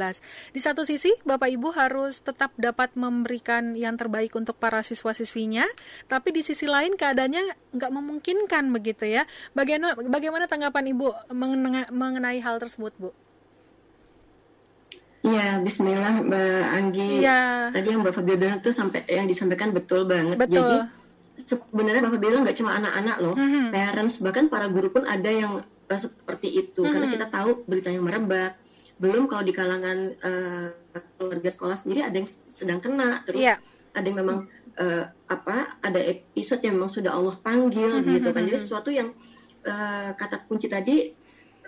Di satu sisi, Bapak Ibu harus tetap dapat memberikan yang terbaik untuk para siswa-siswinya tapi di sisi lain keadaannya nggak memungkinkan begitu ya. Bagaimana bagaimana tanggapan Ibu mengenai, hal tersebut, Bu? Iya, Bismillah, Mbak Anggi. Ya. Tadi yang Mbak Fabio bilang tuh sampai yang disampaikan betul banget. Betul. Jadi sebenarnya Mbak Fabio nggak cuma anak-anak loh, mm -hmm. parents bahkan para guru pun ada yang uh, seperti itu. Mm -hmm. Karena kita tahu berita yang merebak. Belum kalau di kalangan uh, keluarga sekolah sendiri ada yang sedang kena, terus yeah. ada yang memang uh, apa ada episode yang memang sudah Allah panggil mm-hmm. gitu kan jadi sesuatu yang uh, kata kunci tadi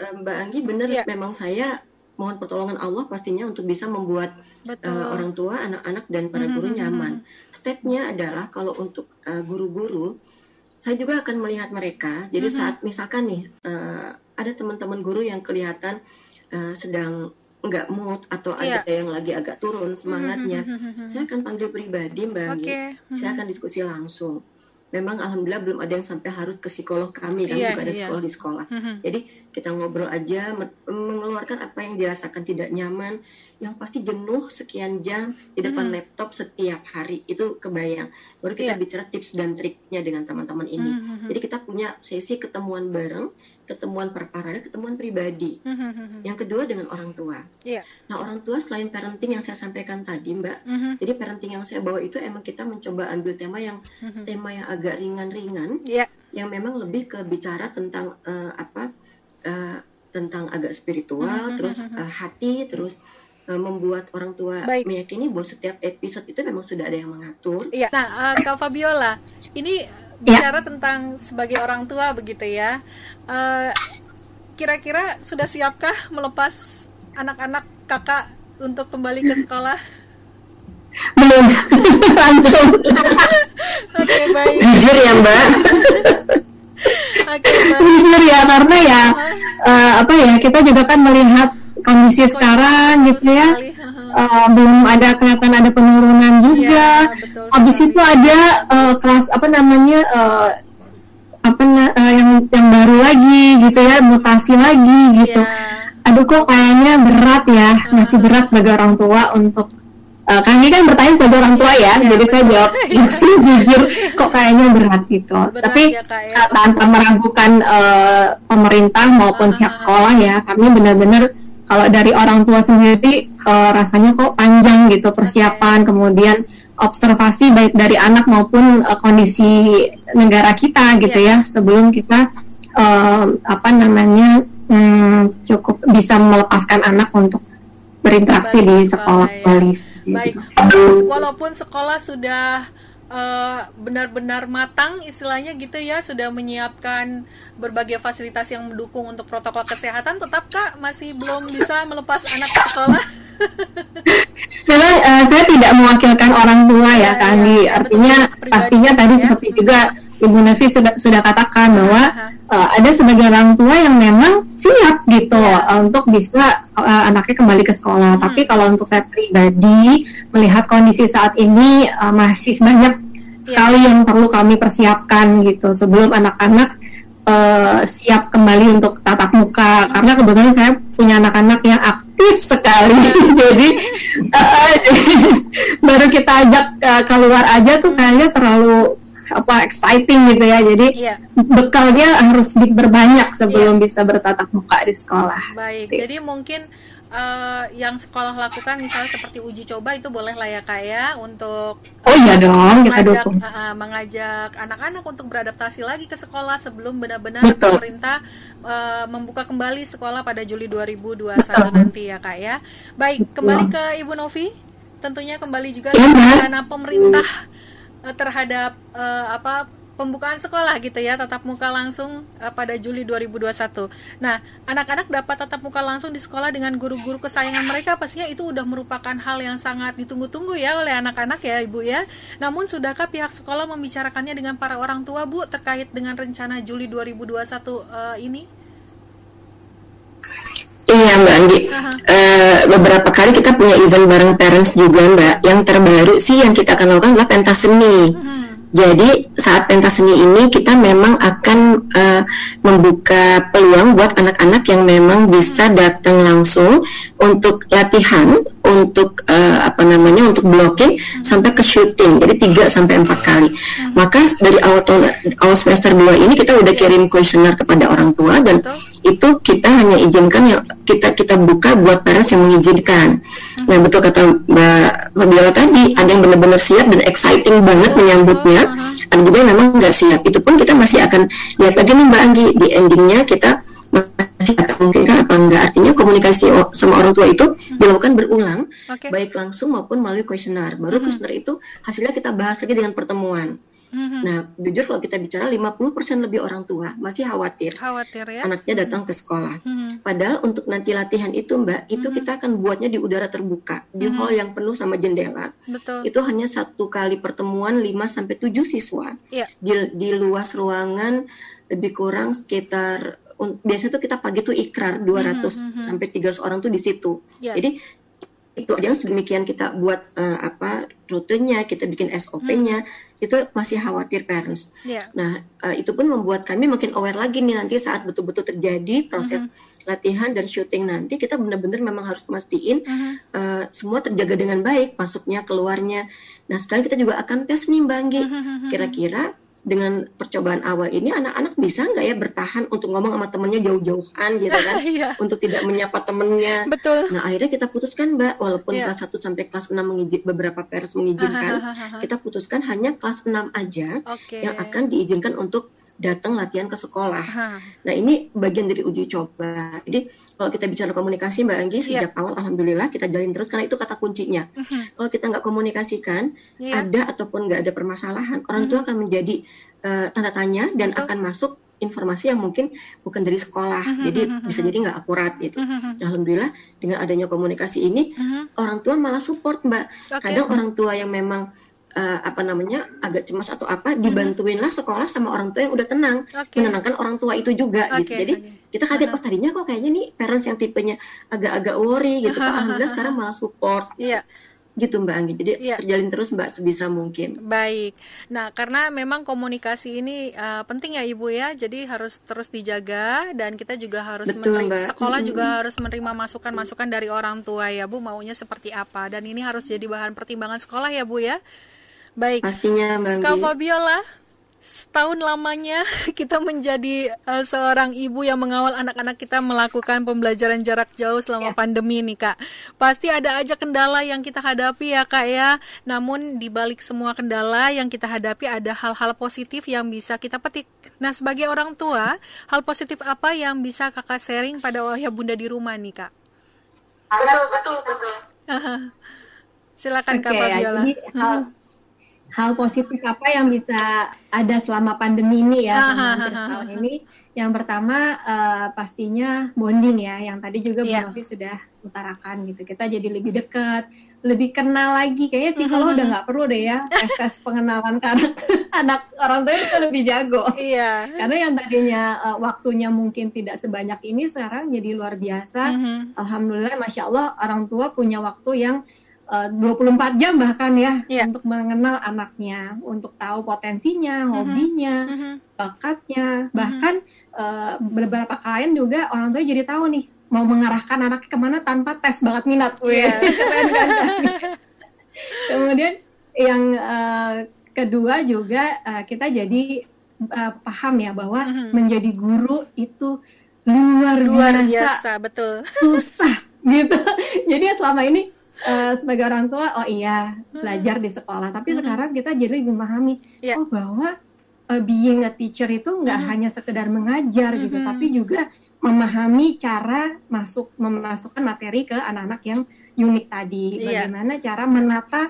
uh, Mbak Anggi benar yeah. memang saya mohon pertolongan Allah pastinya untuk bisa membuat uh, orang tua anak-anak dan para guru mm-hmm. nyaman stepnya adalah kalau untuk uh, guru-guru saya juga akan melihat mereka jadi mm-hmm. saat misalkan nih uh, ada teman-teman guru yang kelihatan uh, sedang nggak mood atau yeah. ada yang lagi agak turun semangatnya, mm-hmm. saya akan panggil pribadi Mbak okay. saya akan diskusi langsung. memang alhamdulillah belum ada yang sampai harus ke psikolog kami kan yeah, juga ada yeah. psikolog di sekolah. Mm-hmm. Jadi kita ngobrol aja mengeluarkan apa yang dirasakan tidak nyaman, yang pasti jenuh sekian jam di depan mm-hmm. laptop setiap hari itu kebayang. Baru kita yeah. bicara tips dan triknya dengan teman-teman ini. Mm-hmm. Jadi kita punya sesi ketemuan bareng, ketemuan perparada, ketemuan pribadi. Mm-hmm. Yang kedua dengan orang tua. Yeah. Nah orang tua selain parenting yang saya sampaikan tadi Mbak, mm-hmm. jadi parenting yang saya bawa itu emang kita mencoba ambil tema yang mm-hmm. tema yang agak ringan-ringan yeah. yang memang lebih ke bicara tentang uh, apa uh, tentang agak spiritual mm -hmm. terus uh, hati terus membuat orang tua Baik. meyakini bahwa setiap episode itu memang sudah ada yang mengatur. Iya. Nah, uh, Kak Fabiola, ini bicara ya. tentang sebagai orang tua begitu ya. kira-kira sudah siapkah melepas anak-anak kakak untuk kembali ke sekolah? belum langsung oke baik jujur ya mbak okay, jujur ya karena ya uh, apa ya kita juga kan melihat kondisi sekarang gitu ya uh, belum ada kelihatan ada penurunan juga ya, habis itu ada uh, kelas apa namanya uh, apa uh, yang yang baru lagi gitu ya mutasi lagi gitu ya. aduh kok kayaknya berat ya masih berat sebagai orang tua untuk Uh, kami kan bertanya sebagai orang tua ya, ya jadi betul. saya jawab langsung jujur kok kayaknya berat gitu. Berat Tapi ya, ya. Uh, tanpa meragukan uh, pemerintah maupun uh, pihak sekolah ya, kami benar-benar kalau dari orang tua sendiri uh, rasanya kok panjang gitu persiapan, kemudian observasi baik dari anak maupun uh, kondisi negara kita gitu yeah. ya sebelum kita uh, apa namanya um, cukup bisa melepaskan anak untuk berinteraksi di sekolah kembali. Baik, walaupun sekolah sudah benar-benar uh, matang istilahnya gitu ya sudah menyiapkan berbagai fasilitas yang mendukung untuk protokol kesehatan tetapkah masih belum bisa melepas anak ke sekolah. Memang uh, saya tidak mewakilkan orang tua ya, ya kami ya, artinya pastinya tadi ya. seperti juga Ibu Nevi sudah sudah katakan bahwa uh, ada sebagian orang tua yang memang siap gitu uh, untuk bisa uh, anaknya kembali ke sekolah. Hmm. Tapi kalau untuk saya pribadi melihat kondisi saat ini uh, masih banyak yeah. sekali yang perlu kami persiapkan gitu sebelum anak-anak uh, siap kembali untuk tatap muka. Hmm. Karena kebetulan saya punya anak-anak yang aktif sekali, jadi uh, baru kita ajak uh, keluar aja tuh kayaknya terlalu apa exciting gitu ya jadi yeah. bekalnya harus berbanyak sebelum yeah. bisa bertatap muka di sekolah baik gitu. jadi mungkin uh, yang sekolah lakukan misalnya seperti uji coba itu boleh lah ya kak ya untuk oh iya dong kita dukung uh, mengajak anak-anak untuk beradaptasi lagi ke sekolah sebelum benar-benar pemerintah uh, membuka kembali sekolah pada Juli 2021 Betul. nanti ya kak ya baik kembali ke Ibu Novi tentunya kembali juga ya, karena pemerintah uh, terhadap uh, apa pembukaan sekolah gitu ya tatap muka langsung uh, pada Juli 2021. Nah, anak-anak dapat tatap muka langsung di sekolah dengan guru-guru kesayangan mereka pastinya itu udah merupakan hal yang sangat ditunggu-tunggu ya oleh anak-anak ya Ibu ya. Namun sudahkah pihak sekolah membicarakannya dengan para orang tua Bu terkait dengan rencana Juli 2021 uh, ini? Iya Mbak Anggi, uh, beberapa kali kita punya event bareng parents juga Mbak. Yang terbaru sih yang kita akan lakukan adalah pentas seni. Uh-huh. Jadi saat pentas seni ini kita memang akan uh, membuka peluang buat anak-anak yang memang bisa datang langsung untuk latihan, untuk uh, apa namanya, untuk blocking hmm. sampai ke syuting. Jadi 3 sampai empat kali. Hmm. Maka dari awal tahun awal semester 2 ini kita udah kirim kuesioner kepada orang tua dan Betul. itu kita hanya izinkan yang kita kita buka buat parents yang mengizinkan. Hmm. Nah betul kata Mbak Fabiola tadi, ada yang benar-benar siap dan exciting banget menyambutnya ada juga yang memang nggak siap itu pun kita masih akan lihat lagi nih Mbak Anggi di endingnya kita akan memungkinkan apa enggak artinya komunikasi sama orang tua itu hmm. dilakukan berulang okay. baik langsung maupun melalui kuesioner baru hmm. kuesioner itu hasilnya kita bahas lagi dengan pertemuan hmm Nah, jujur kalau kita bicara 50% lebih orang tua masih khawatir, khawatir ya? anaknya datang ke sekolah. Mm-hmm. Padahal untuk nanti latihan itu, Mbak, itu mm-hmm. kita akan buatnya di udara terbuka, di mm-hmm. hall yang penuh sama jendela. Betul. Itu hanya satu kali pertemuan 5 sampai 7 siswa. Yeah. Di di luas ruangan lebih kurang sekitar biasanya tuh kita pagi tuh ikrar 200 mm-hmm. sampai 300 orang tuh di situ. Yeah. Jadi itu aja sedemikian kita buat uh, apa rutenya, kita bikin SOP-nya, hmm. itu masih khawatir parents. Yeah. Nah, uh, itu pun membuat kami makin aware lagi nih nanti saat betul-betul terjadi proses hmm. latihan dan syuting nanti kita benar-benar memang harus mastiin hmm. uh, semua terjaga dengan baik, masuknya, keluarnya. Nah, sekali kita juga akan tes nih Mbak Anggi, hmm. Dengan percobaan awal ini anak-anak bisa nggak ya bertahan untuk ngomong sama temennya jauh-jauhan gitu kan yeah. untuk tidak menyapa temennya betul nah akhirnya kita putuskan mbak walaupun yeah. kelas 1 sampai kelas 6 mengizin beberapa pers mengizinkan kita putuskan hanya kelas 6 aja okay. yang akan diizinkan untuk datang latihan ke sekolah. Ha. Nah ini bagian dari uji coba. Jadi kalau kita bicara komunikasi Mbak Anggi sejak yeah. awal Alhamdulillah kita jalin terus karena itu kata kuncinya. Uh -huh. Kalau kita nggak komunikasikan yeah. ada ataupun nggak ada permasalahan orang tua akan menjadi uh, tanda tanya dan Betul. akan masuk informasi yang mungkin bukan dari sekolah, uh -huh, jadi uh -huh. bisa jadi nggak akurat gitu. Uh -huh. Alhamdulillah dengan adanya komunikasi ini uh -huh. orang tua malah support mbak. Okay. Kadang orang tua yang memang uh, apa namanya agak cemas atau apa dibantuinlah sekolah sama orang tua yang udah tenang okay. menenangkan orang tua itu juga okay. gitu jadi kita kaget oh tadinya kok kayaknya nih parents yang tipenya agak-agak worry gitu pak alhamdulillah sekarang malah support yeah gitu Mbak Anggi. Jadi ya. terjalin terus Mbak sebisa mungkin. Baik. Nah, karena memang komunikasi ini uh, penting ya Ibu ya. Jadi harus terus dijaga dan kita juga harus Betul, menerima, sekolah mm -hmm. juga harus menerima masukan-masukan dari orang tua ya Bu maunya seperti apa dan ini harus jadi bahan pertimbangan sekolah ya Bu ya. Baik. Pastinya Mbak Kak Fabiola, setahun lamanya kita menjadi uh, seorang ibu yang mengawal anak-anak kita melakukan pembelajaran jarak jauh selama ya. pandemi nih kak. Pasti ada aja kendala yang kita hadapi ya kak ya. Namun di balik semua kendala yang kita hadapi ada hal-hal positif yang bisa kita petik. Nah sebagai orang tua, hal positif apa yang bisa kakak sharing pada ayah bunda di rumah nih kak? Betul betul betul. Silakan okay, kak Fabiola. Jadi, hal, hal positif apa yang bisa ada selama pandemi ini ya selama hampir setahun ini? Yang pertama uh, pastinya bonding ya yang tadi juga Bu yeah. Novi sudah utarakan gitu. Kita jadi lebih dekat lebih kenal lagi. Kayaknya sih kalau udah nggak perlu deh ya tes tes pengenalan karakter anak orang tua itu lebih jago. Iya. Yeah. karena yang tadinya uh, waktunya mungkin tidak sebanyak ini sekarang jadi luar biasa. Mm -hmm. alhamdulillah masya Allah orang tua punya waktu yang uh, 24 jam bahkan ya yeah. untuk mengenal anaknya, untuk tahu potensinya, mm-hmm. hobinya, mm-hmm. bakatnya, mm-hmm. bahkan uh, beberapa klien juga orang tua jadi tahu nih mau mengarahkan anaknya ke mana tanpa tes bakat minat. Yeah. Kemudian yang uh, kedua juga uh, kita jadi uh, paham ya bahwa mm-hmm. menjadi guru itu luar, luar biasa, biasa betul susah gitu. Jadi selama ini uh, sebagai orang tua oh iya belajar di sekolah tapi hmm. sekarang kita jadi lebih memahami yeah. oh bahwa uh, being a teacher itu nggak hmm. hanya sekedar mengajar gitu hmm. tapi juga memahami cara masuk memasukkan materi ke anak-anak yang unik tadi yeah. bagaimana cara menata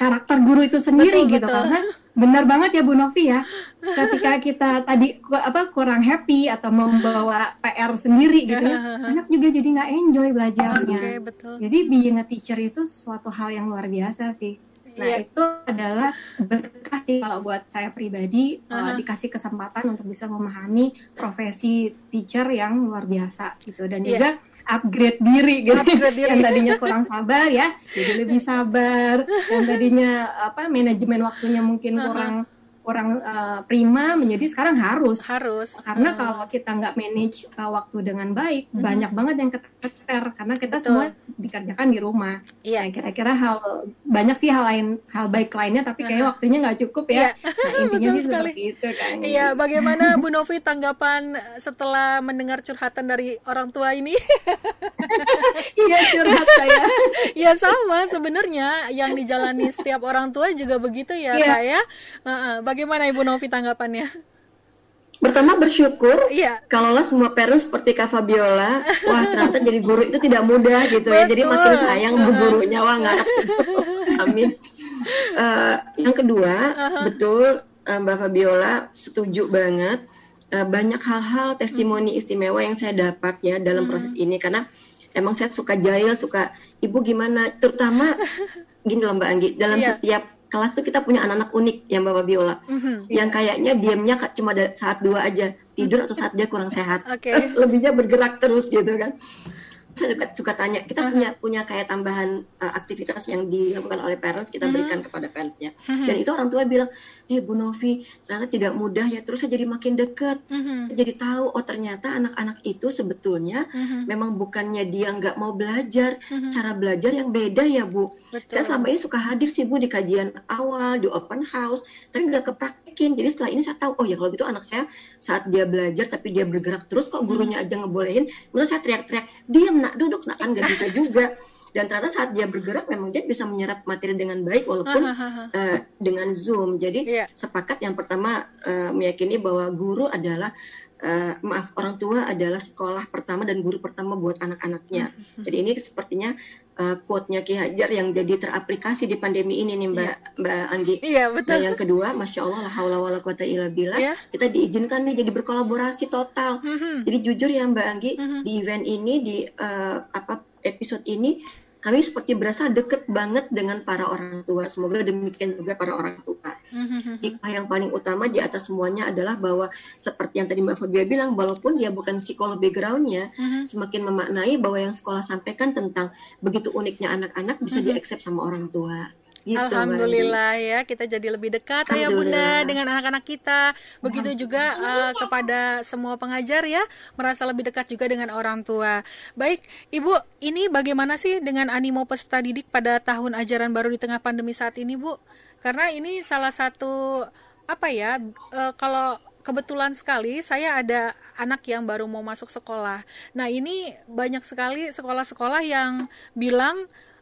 karakter guru itu sendiri betul, gitu betul. karena benar banget ya Bu Novi ya ketika kita tadi apa kurang happy atau membawa PR sendiri gitu ya anak juga jadi nggak enjoy belajarnya okay, betul. jadi being a teacher itu suatu hal yang luar biasa sih nah yeah. itu adalah berkah sih kalau buat saya pribadi uh-huh. uh, dikasih kesempatan untuk bisa memahami profesi teacher yang luar biasa gitu dan yeah. juga upgrade diri gitu. Upgrade diri. yang tadinya kurang sabar ya jadi lebih sabar. Yang tadinya apa manajemen waktunya mungkin kurang kurang uh, prima menjadi sekarang harus harus karena hmm. kalau kita nggak manage uh, waktu dengan baik hmm. banyak banget yang keter karena kita Betul. semua dikerjakan di rumah iya nah, kira-kira hal banyak sih hal lain hal baik lainnya tapi kayak waktunya nggak cukup ya iya. nah, intinya sih sekali. seperti itu kan iya bagaimana Bu Novi tanggapan setelah mendengar curhatan dari orang tua ini iya curhat saya ya sama sebenarnya yang dijalani setiap orang tua juga begitu ya yeah. kayak ya. uh -uh Bagaimana Ibu Novi tanggapannya? Pertama bersyukur, iya. kalaulah semua parents seperti Kak Fabiola, wah ternyata jadi guru itu tidak mudah gitu ya. Jadi makin sayang bu gurunya, wah nggak. Amin. Uh, yang kedua, uh-huh. betul uh, Mbak Fabiola setuju banget. Uh, banyak hal-hal testimoni istimewa yang saya dapat ya dalam proses ini karena emang saya suka jahil, suka ibu gimana, terutama gini loh Mbak Anggi, dalam yeah. setiap kelas tuh kita punya anak-anak unik yang bapak biola. Mm-hmm, yang kayaknya diamnya cuma saat dua aja tidur atau saat dia kurang sehat. Okay. terus lebihnya bergerak terus gitu kan saya juga suka tanya kita uh-huh. punya punya kayak tambahan uh, aktivitas yang dilakukan oleh parents kita uh-huh. berikan kepada parentsnya uh-huh. dan itu orang tua bilang eh Bu Novi ternyata tidak mudah ya terus saya jadi makin dekat uh-huh. jadi tahu oh ternyata anak-anak itu sebetulnya uh-huh. memang bukannya dia nggak mau belajar uh-huh. cara belajar yang beda ya Bu Betul. saya selama ini suka hadir sih Bu di kajian awal di open house tapi nggak kepraktekin jadi setelah ini saya tahu oh ya kalau gitu anak saya saat dia belajar tapi dia bergerak terus kok gurunya aja ngebolehin menurut saya teriak-teriak diam nak duduk nak. Kan nggak bisa juga dan ternyata saat dia bergerak memang dia bisa menyerap materi dengan baik walaupun uh, dengan zoom jadi yeah. sepakat yang pertama uh, meyakini bahwa guru adalah uh, maaf orang tua adalah sekolah pertama dan guru pertama buat anak-anaknya jadi ini sepertinya uh, quote-nya Ki Hajar yang jadi teraplikasi di pandemi ini nih Mbak yeah. Mbak Anggi. Iya yeah, betul. Nah yang kedua, masya Allah la haula wala quwata illa billah, yeah. kita diizinkan nih jadi berkolaborasi total. Mm -hmm. Jadi jujur ya Mbak Anggi, mm -hmm. di event ini di uh, apa episode ini kami seperti berasa deket banget dengan para orang tua. Semoga demikian juga para orang tua. Mm-hmm. Yang paling utama di atas semuanya adalah bahwa seperti yang tadi Mbak Fabia bilang, walaupun dia bukan psikolog backgroundnya, mm-hmm. semakin memaknai bahwa yang sekolah sampaikan tentang begitu uniknya anak-anak bisa mm-hmm. diaccept sama orang tua. Gitu, Alhamdulillah ya kita jadi lebih dekat ya bunda dengan anak-anak kita. Begitu juga uh, kepada semua pengajar ya merasa lebih dekat juga dengan orang tua. Baik ibu, ini bagaimana sih dengan animo peserta didik pada tahun ajaran baru di tengah pandemi saat ini bu? Karena ini salah satu apa ya uh, kalau kebetulan sekali saya ada anak yang baru mau masuk sekolah. Nah ini banyak sekali sekolah-sekolah yang bilang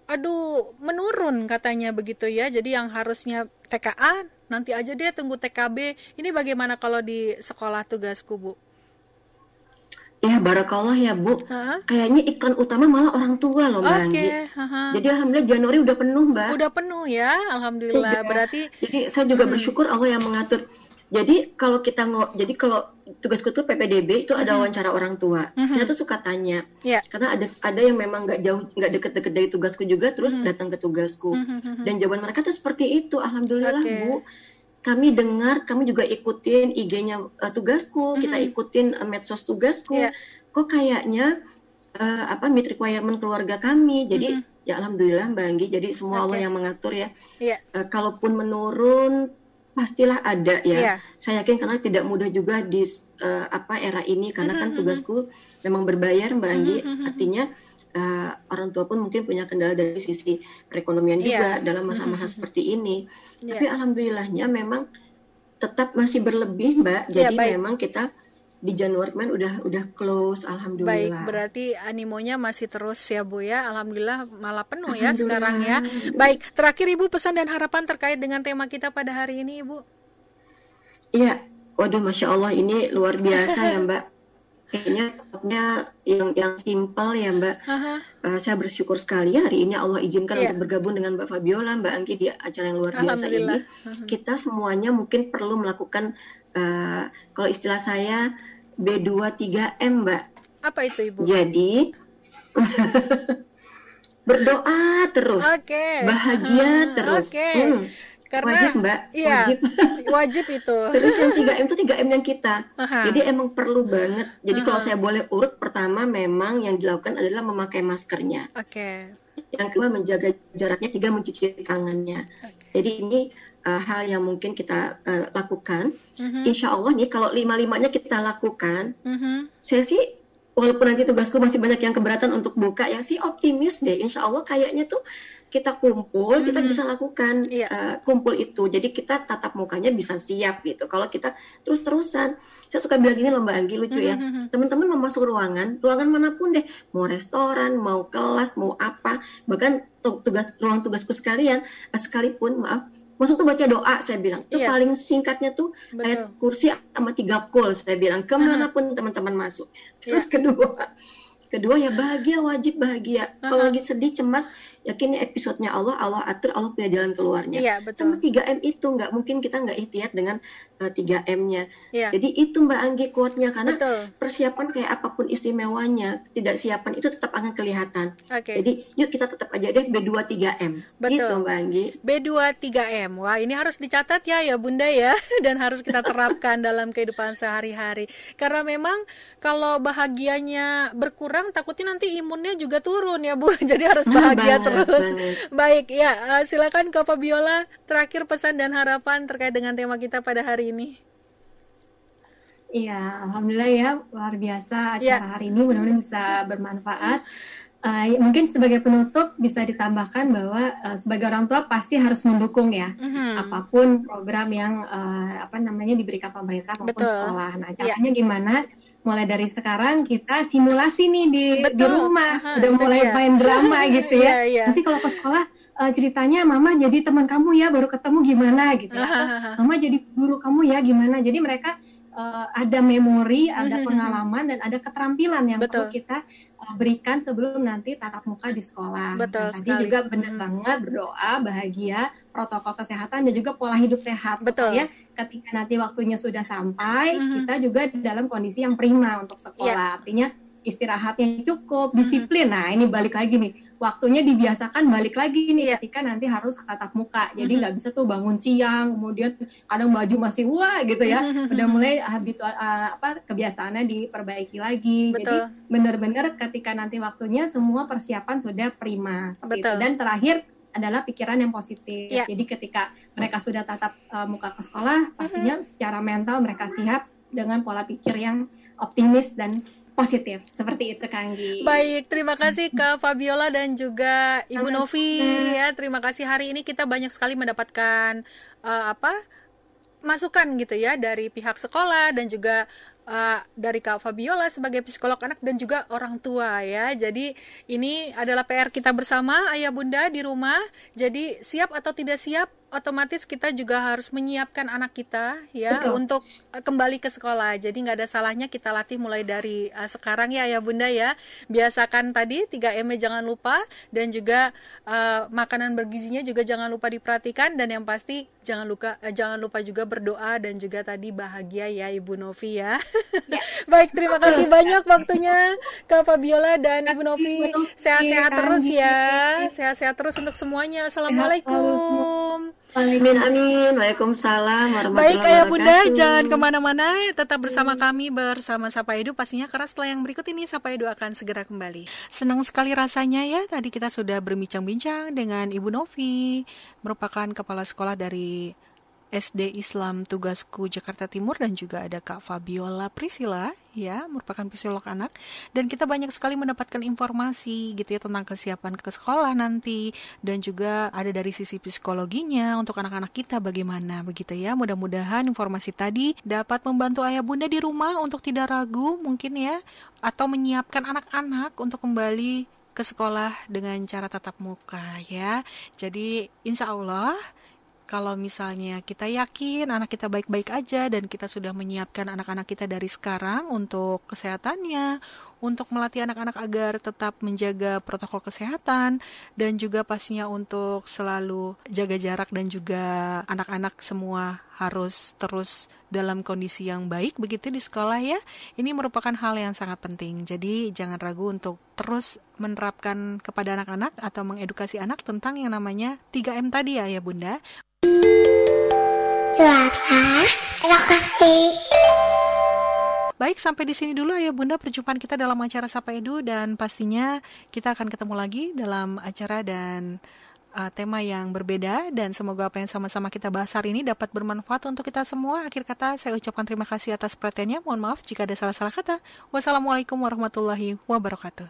aduh menurun katanya begitu ya jadi yang harusnya TKA nanti aja dia tunggu TKB ini bagaimana kalau di sekolah tugasku bu Ya barakallah ya bu. Ha? Kayaknya iklan utama malah orang tua loh mbak okay. Jadi alhamdulillah Januari udah penuh mbak. Udah penuh ya, alhamdulillah. Berarti. Jadi saya juga hmm. bersyukur Allah yang mengatur jadi kalau kita ngo jadi kalau tugasku tuh PPDB itu ada mm-hmm. wawancara orang tua. Mm-hmm. Kita tuh suka tanya. Yeah. Karena ada ada yang memang nggak jauh nggak deket-deket dari tugasku juga terus mm-hmm. datang ke tugasku. Mm-hmm. Dan jawaban mereka tuh seperti itu. Alhamdulillah okay. Bu. Kami dengar, kami juga ikutin IG-nya uh, tugasku, mm-hmm. kita ikutin uh, medsos tugasku. Yeah. Kok kayaknya uh, apa meet requirement keluarga kami. Jadi mm-hmm. ya alhamdulillah Mbak Anggi. Jadi semua okay. Allah yang mengatur ya. Yeah. Uh, kalaupun menurun pastilah ada ya. Yeah. Saya yakin karena tidak mudah juga di uh, apa era ini karena kan tugasku memang berbayar Mbak Anggi. Artinya uh, orang tua pun mungkin punya kendala dari sisi perekonomian juga yeah. dalam masa-masa seperti ini. Yeah. Tapi alhamdulillahnya memang tetap masih berlebih Mbak. Iya, Jadi yeah, memang kita di Januari kemarin udah udah close alhamdulillah. Baik, berarti animonya masih terus ya Bu ya. Alhamdulillah malah penuh ya sekarang ya. Baik, terakhir Ibu pesan dan harapan terkait dengan tema kita pada hari ini Ibu. Iya, waduh masya Allah ini luar biasa ya Mbak. Kayaknya quote yang yang simpel ya Mbak. Uh, saya bersyukur sekali hari ini Allah izinkan yeah. untuk bergabung dengan Mbak Fabiola, Mbak Anggi di acara yang luar biasa ini. Kita semuanya mungkin perlu melakukan uh, kalau istilah saya B23M, Mbak. Apa itu, Ibu? Jadi berdoa terus, okay. bahagia terus. Okay. Hmm. Karena, wajib mbak, iya, wajib, wajib itu. Terus yang 3 m itu 3 m yang kita. Aha. Jadi emang perlu banget. Jadi Aha. kalau saya boleh urut, pertama memang yang dilakukan adalah memakai maskernya. Oke. Okay. Yang kedua menjaga jaraknya, tiga mencuci tangannya. Okay. Jadi ini uh, hal yang mungkin kita uh, lakukan. Mm-hmm. Insya Allah nih kalau lima-limanya kita lakukan, mm-hmm. saya sih walaupun nanti tugasku masih banyak yang keberatan untuk buka ya sih optimis deh. Insya Allah kayaknya tuh kita kumpul, mm-hmm. kita bisa lakukan yeah. Iya. uh, kumpul itu. Jadi kita tatap mukanya bisa siap gitu. Kalau kita terus-terusan, saya suka bilang gini loh Mbak Anggi lucu ya. Mm-hmm. Teman-teman mau masuk ruangan, ruangan mana pun deh, mau restoran, mau kelas, mau apa, bahkan tugas ruang tugasku sekalian, sekalipun maaf masuk tuh baca doa saya bilang itu yeah. paling singkatnya tuh Betul. ayat kursi sama tiga kol saya bilang ke mana pun teman-teman masuk terus yeah. kedua kedua ya bahagia wajib bahagia uh -huh. kalau lagi sedih cemas yakin episodenya Allah Allah atur Allah punya jalan keluarnya iya, betul. sama 3M itu nggak mungkin kita nggak ikhtiar dengan uh, eh, 3M-nya iya. jadi itu Mbak Anggi kuatnya karena betul. persiapan kayak apa pun istimewanya tidak siapan itu tetap akan kelihatan okay. jadi yuk kita tetap aja deh B23M betul. gitu Mbak Anggi B23M wah ini harus dicatat ya ya Bunda ya dan harus kita terapkan dalam kehidupan sehari-hari karena memang kalau bahagianya berkurang takutnya nanti imunnya juga turun ya Bu. Jadi harus bahagia banget, terus. Banget. Baik, ya uh, silakan Kak Fabiola terakhir pesan dan harapan terkait dengan tema kita pada hari ini. Iya, alhamdulillah ya luar biasa acara ya. hari ini mudah-mudahan bisa bermanfaat. Uh, mungkin sebagai penutup bisa ditambahkan bahwa uh, sebagai orang tua pasti harus mendukung ya mm-hmm. apa pun program yang uh, apa namanya diberikan pemerintah maupun Betul. sekolah. Nah iya. caranya yeah. gimana? Mulai dari sekarang kita simulasi nih di di rumah, uh-huh, udah mulai dia. main drama gitu ya. yeah, yeah. Nanti kalau ke sekolah uh, ceritanya Mama jadi teman kamu ya baru ketemu gimana gitu. Mama jadi guru kamu ya gimana. Jadi mereka uh, ada memori, ada pengalaman dan ada keterampilan yang Betul. perlu kita uh, berikan sebelum nanti tatap muka di sekolah. Betul nah, tadi juga benar hmm. banget berdoa bahagia, protokol kesehatan dan juga pola hidup sehat Betul. supaya ketika nanti waktunya sudah sampai hmm. kita juga dalam kondisi yang prima untuk sekolah. Yeah. Artinya istirahatnya cukup, disiplin. Nah, ini balik lagi nih waktunya dibiasakan balik lagi nih yeah. ketika nanti harus tatap muka. Jadi nggak mm -hmm. bisa tuh bangun siang, kemudian kadang baju masih wah gitu ya. Udah mulai habitu uh, apa kebiasaannya diperbaiki lagi. Betul. Jadi benar-benar ketika nanti waktunya semua persiapan sudah prima. Betul. Itu. Dan terakhir adalah pikiran yang positif. Yeah. Jadi ketika mereka sudah tatap uh, muka ke sekolah, pastinya mm -hmm. secara mental mereka siap dengan pola pikir yang optimis dan positif seperti itu Kanggi. Baik, terima kasih Kak Fabiola dan juga Ibu Novi ya. Terima kasih hari ini kita banyak sekali mendapatkan uh, apa? masukan gitu ya dari pihak sekolah dan juga uh, dari Kak Fabiola sebagai psikolog anak dan juga orang tua ya. Jadi ini adalah PR kita bersama ayah bunda di rumah. Jadi siap atau tidak siap otomatis kita juga harus menyiapkan anak kita ya Betul. untuk uh, kembali ke sekolah. Jadi nggak ada salahnya kita latih mulai dari uh, sekarang ya ya bunda ya. Biasakan tadi 3 M jangan lupa dan juga uh, makanan bergizinya juga jangan lupa diperhatikan dan yang pasti jangan lupa uh, jangan lupa juga berdoa dan juga tadi bahagia ya Ibu Novi ya. ya. Baik terima kasih banyak waktunya Kak Fabiola dan Ibu Novi. Sehat-sehat terus ya. Sehat-sehat terus untuk semuanya. Assalamualaikum. Amin amin. Waalaikumsalam warahmatullahi Baik ayah bunda, jangan ke mana-mana, tetap bersama kami bersama Sapa Edu pastinya karena setelah yang berikut ini Sapa Edu akan segera kembali. Senang sekali rasanya ya, tadi kita sudah berbincang-bincang dengan Ibu Novi, merupakan kepala sekolah dari SD Islam Tugasku Jakarta Timur dan juga ada Kak Fabiola Priscilla ya merupakan psikolog anak. Dan kita banyak sekali mendapatkan informasi gitu ya tentang kesiapan ke sekolah nanti dan juga ada dari sisi psikologinya untuk anak-anak kita bagaimana begitu ya. Mudah-mudahan informasi tadi dapat membantu ayah bunda di rumah untuk tidak ragu mungkin ya atau menyiapkan anak-anak untuk kembali ke sekolah dengan cara tatap muka ya. Jadi insya Allah kalau misalnya kita yakin anak kita baik-baik aja dan kita sudah menyiapkan anak-anak kita dari sekarang untuk kesehatannya, untuk melatih anak-anak agar tetap menjaga protokol kesehatan dan juga pastinya untuk selalu jaga jarak dan juga anak-anak semua harus terus dalam kondisi yang baik begitu di sekolah ya. Ini merupakan hal yang sangat penting. Jadi jangan ragu untuk terus menerapkan kepada anak-anak atau mengedukasi anak tentang yang namanya 3M tadi ya ya Bunda. Rokasi. Baik, sampai di sini dulu ya Bunda perjumpaan kita dalam acara Sapa Edu dan pastinya kita akan ketemu lagi dalam acara dan uh, tema yang berbeda dan semoga apa yang sama-sama kita bahas hari ini dapat bermanfaat untuk kita semua. Akhir kata saya ucapkan terima kasih atas perhatiannya. Mohon maaf jika ada salah-salah kata. Wassalamualaikum warahmatullahi wabarakatuh.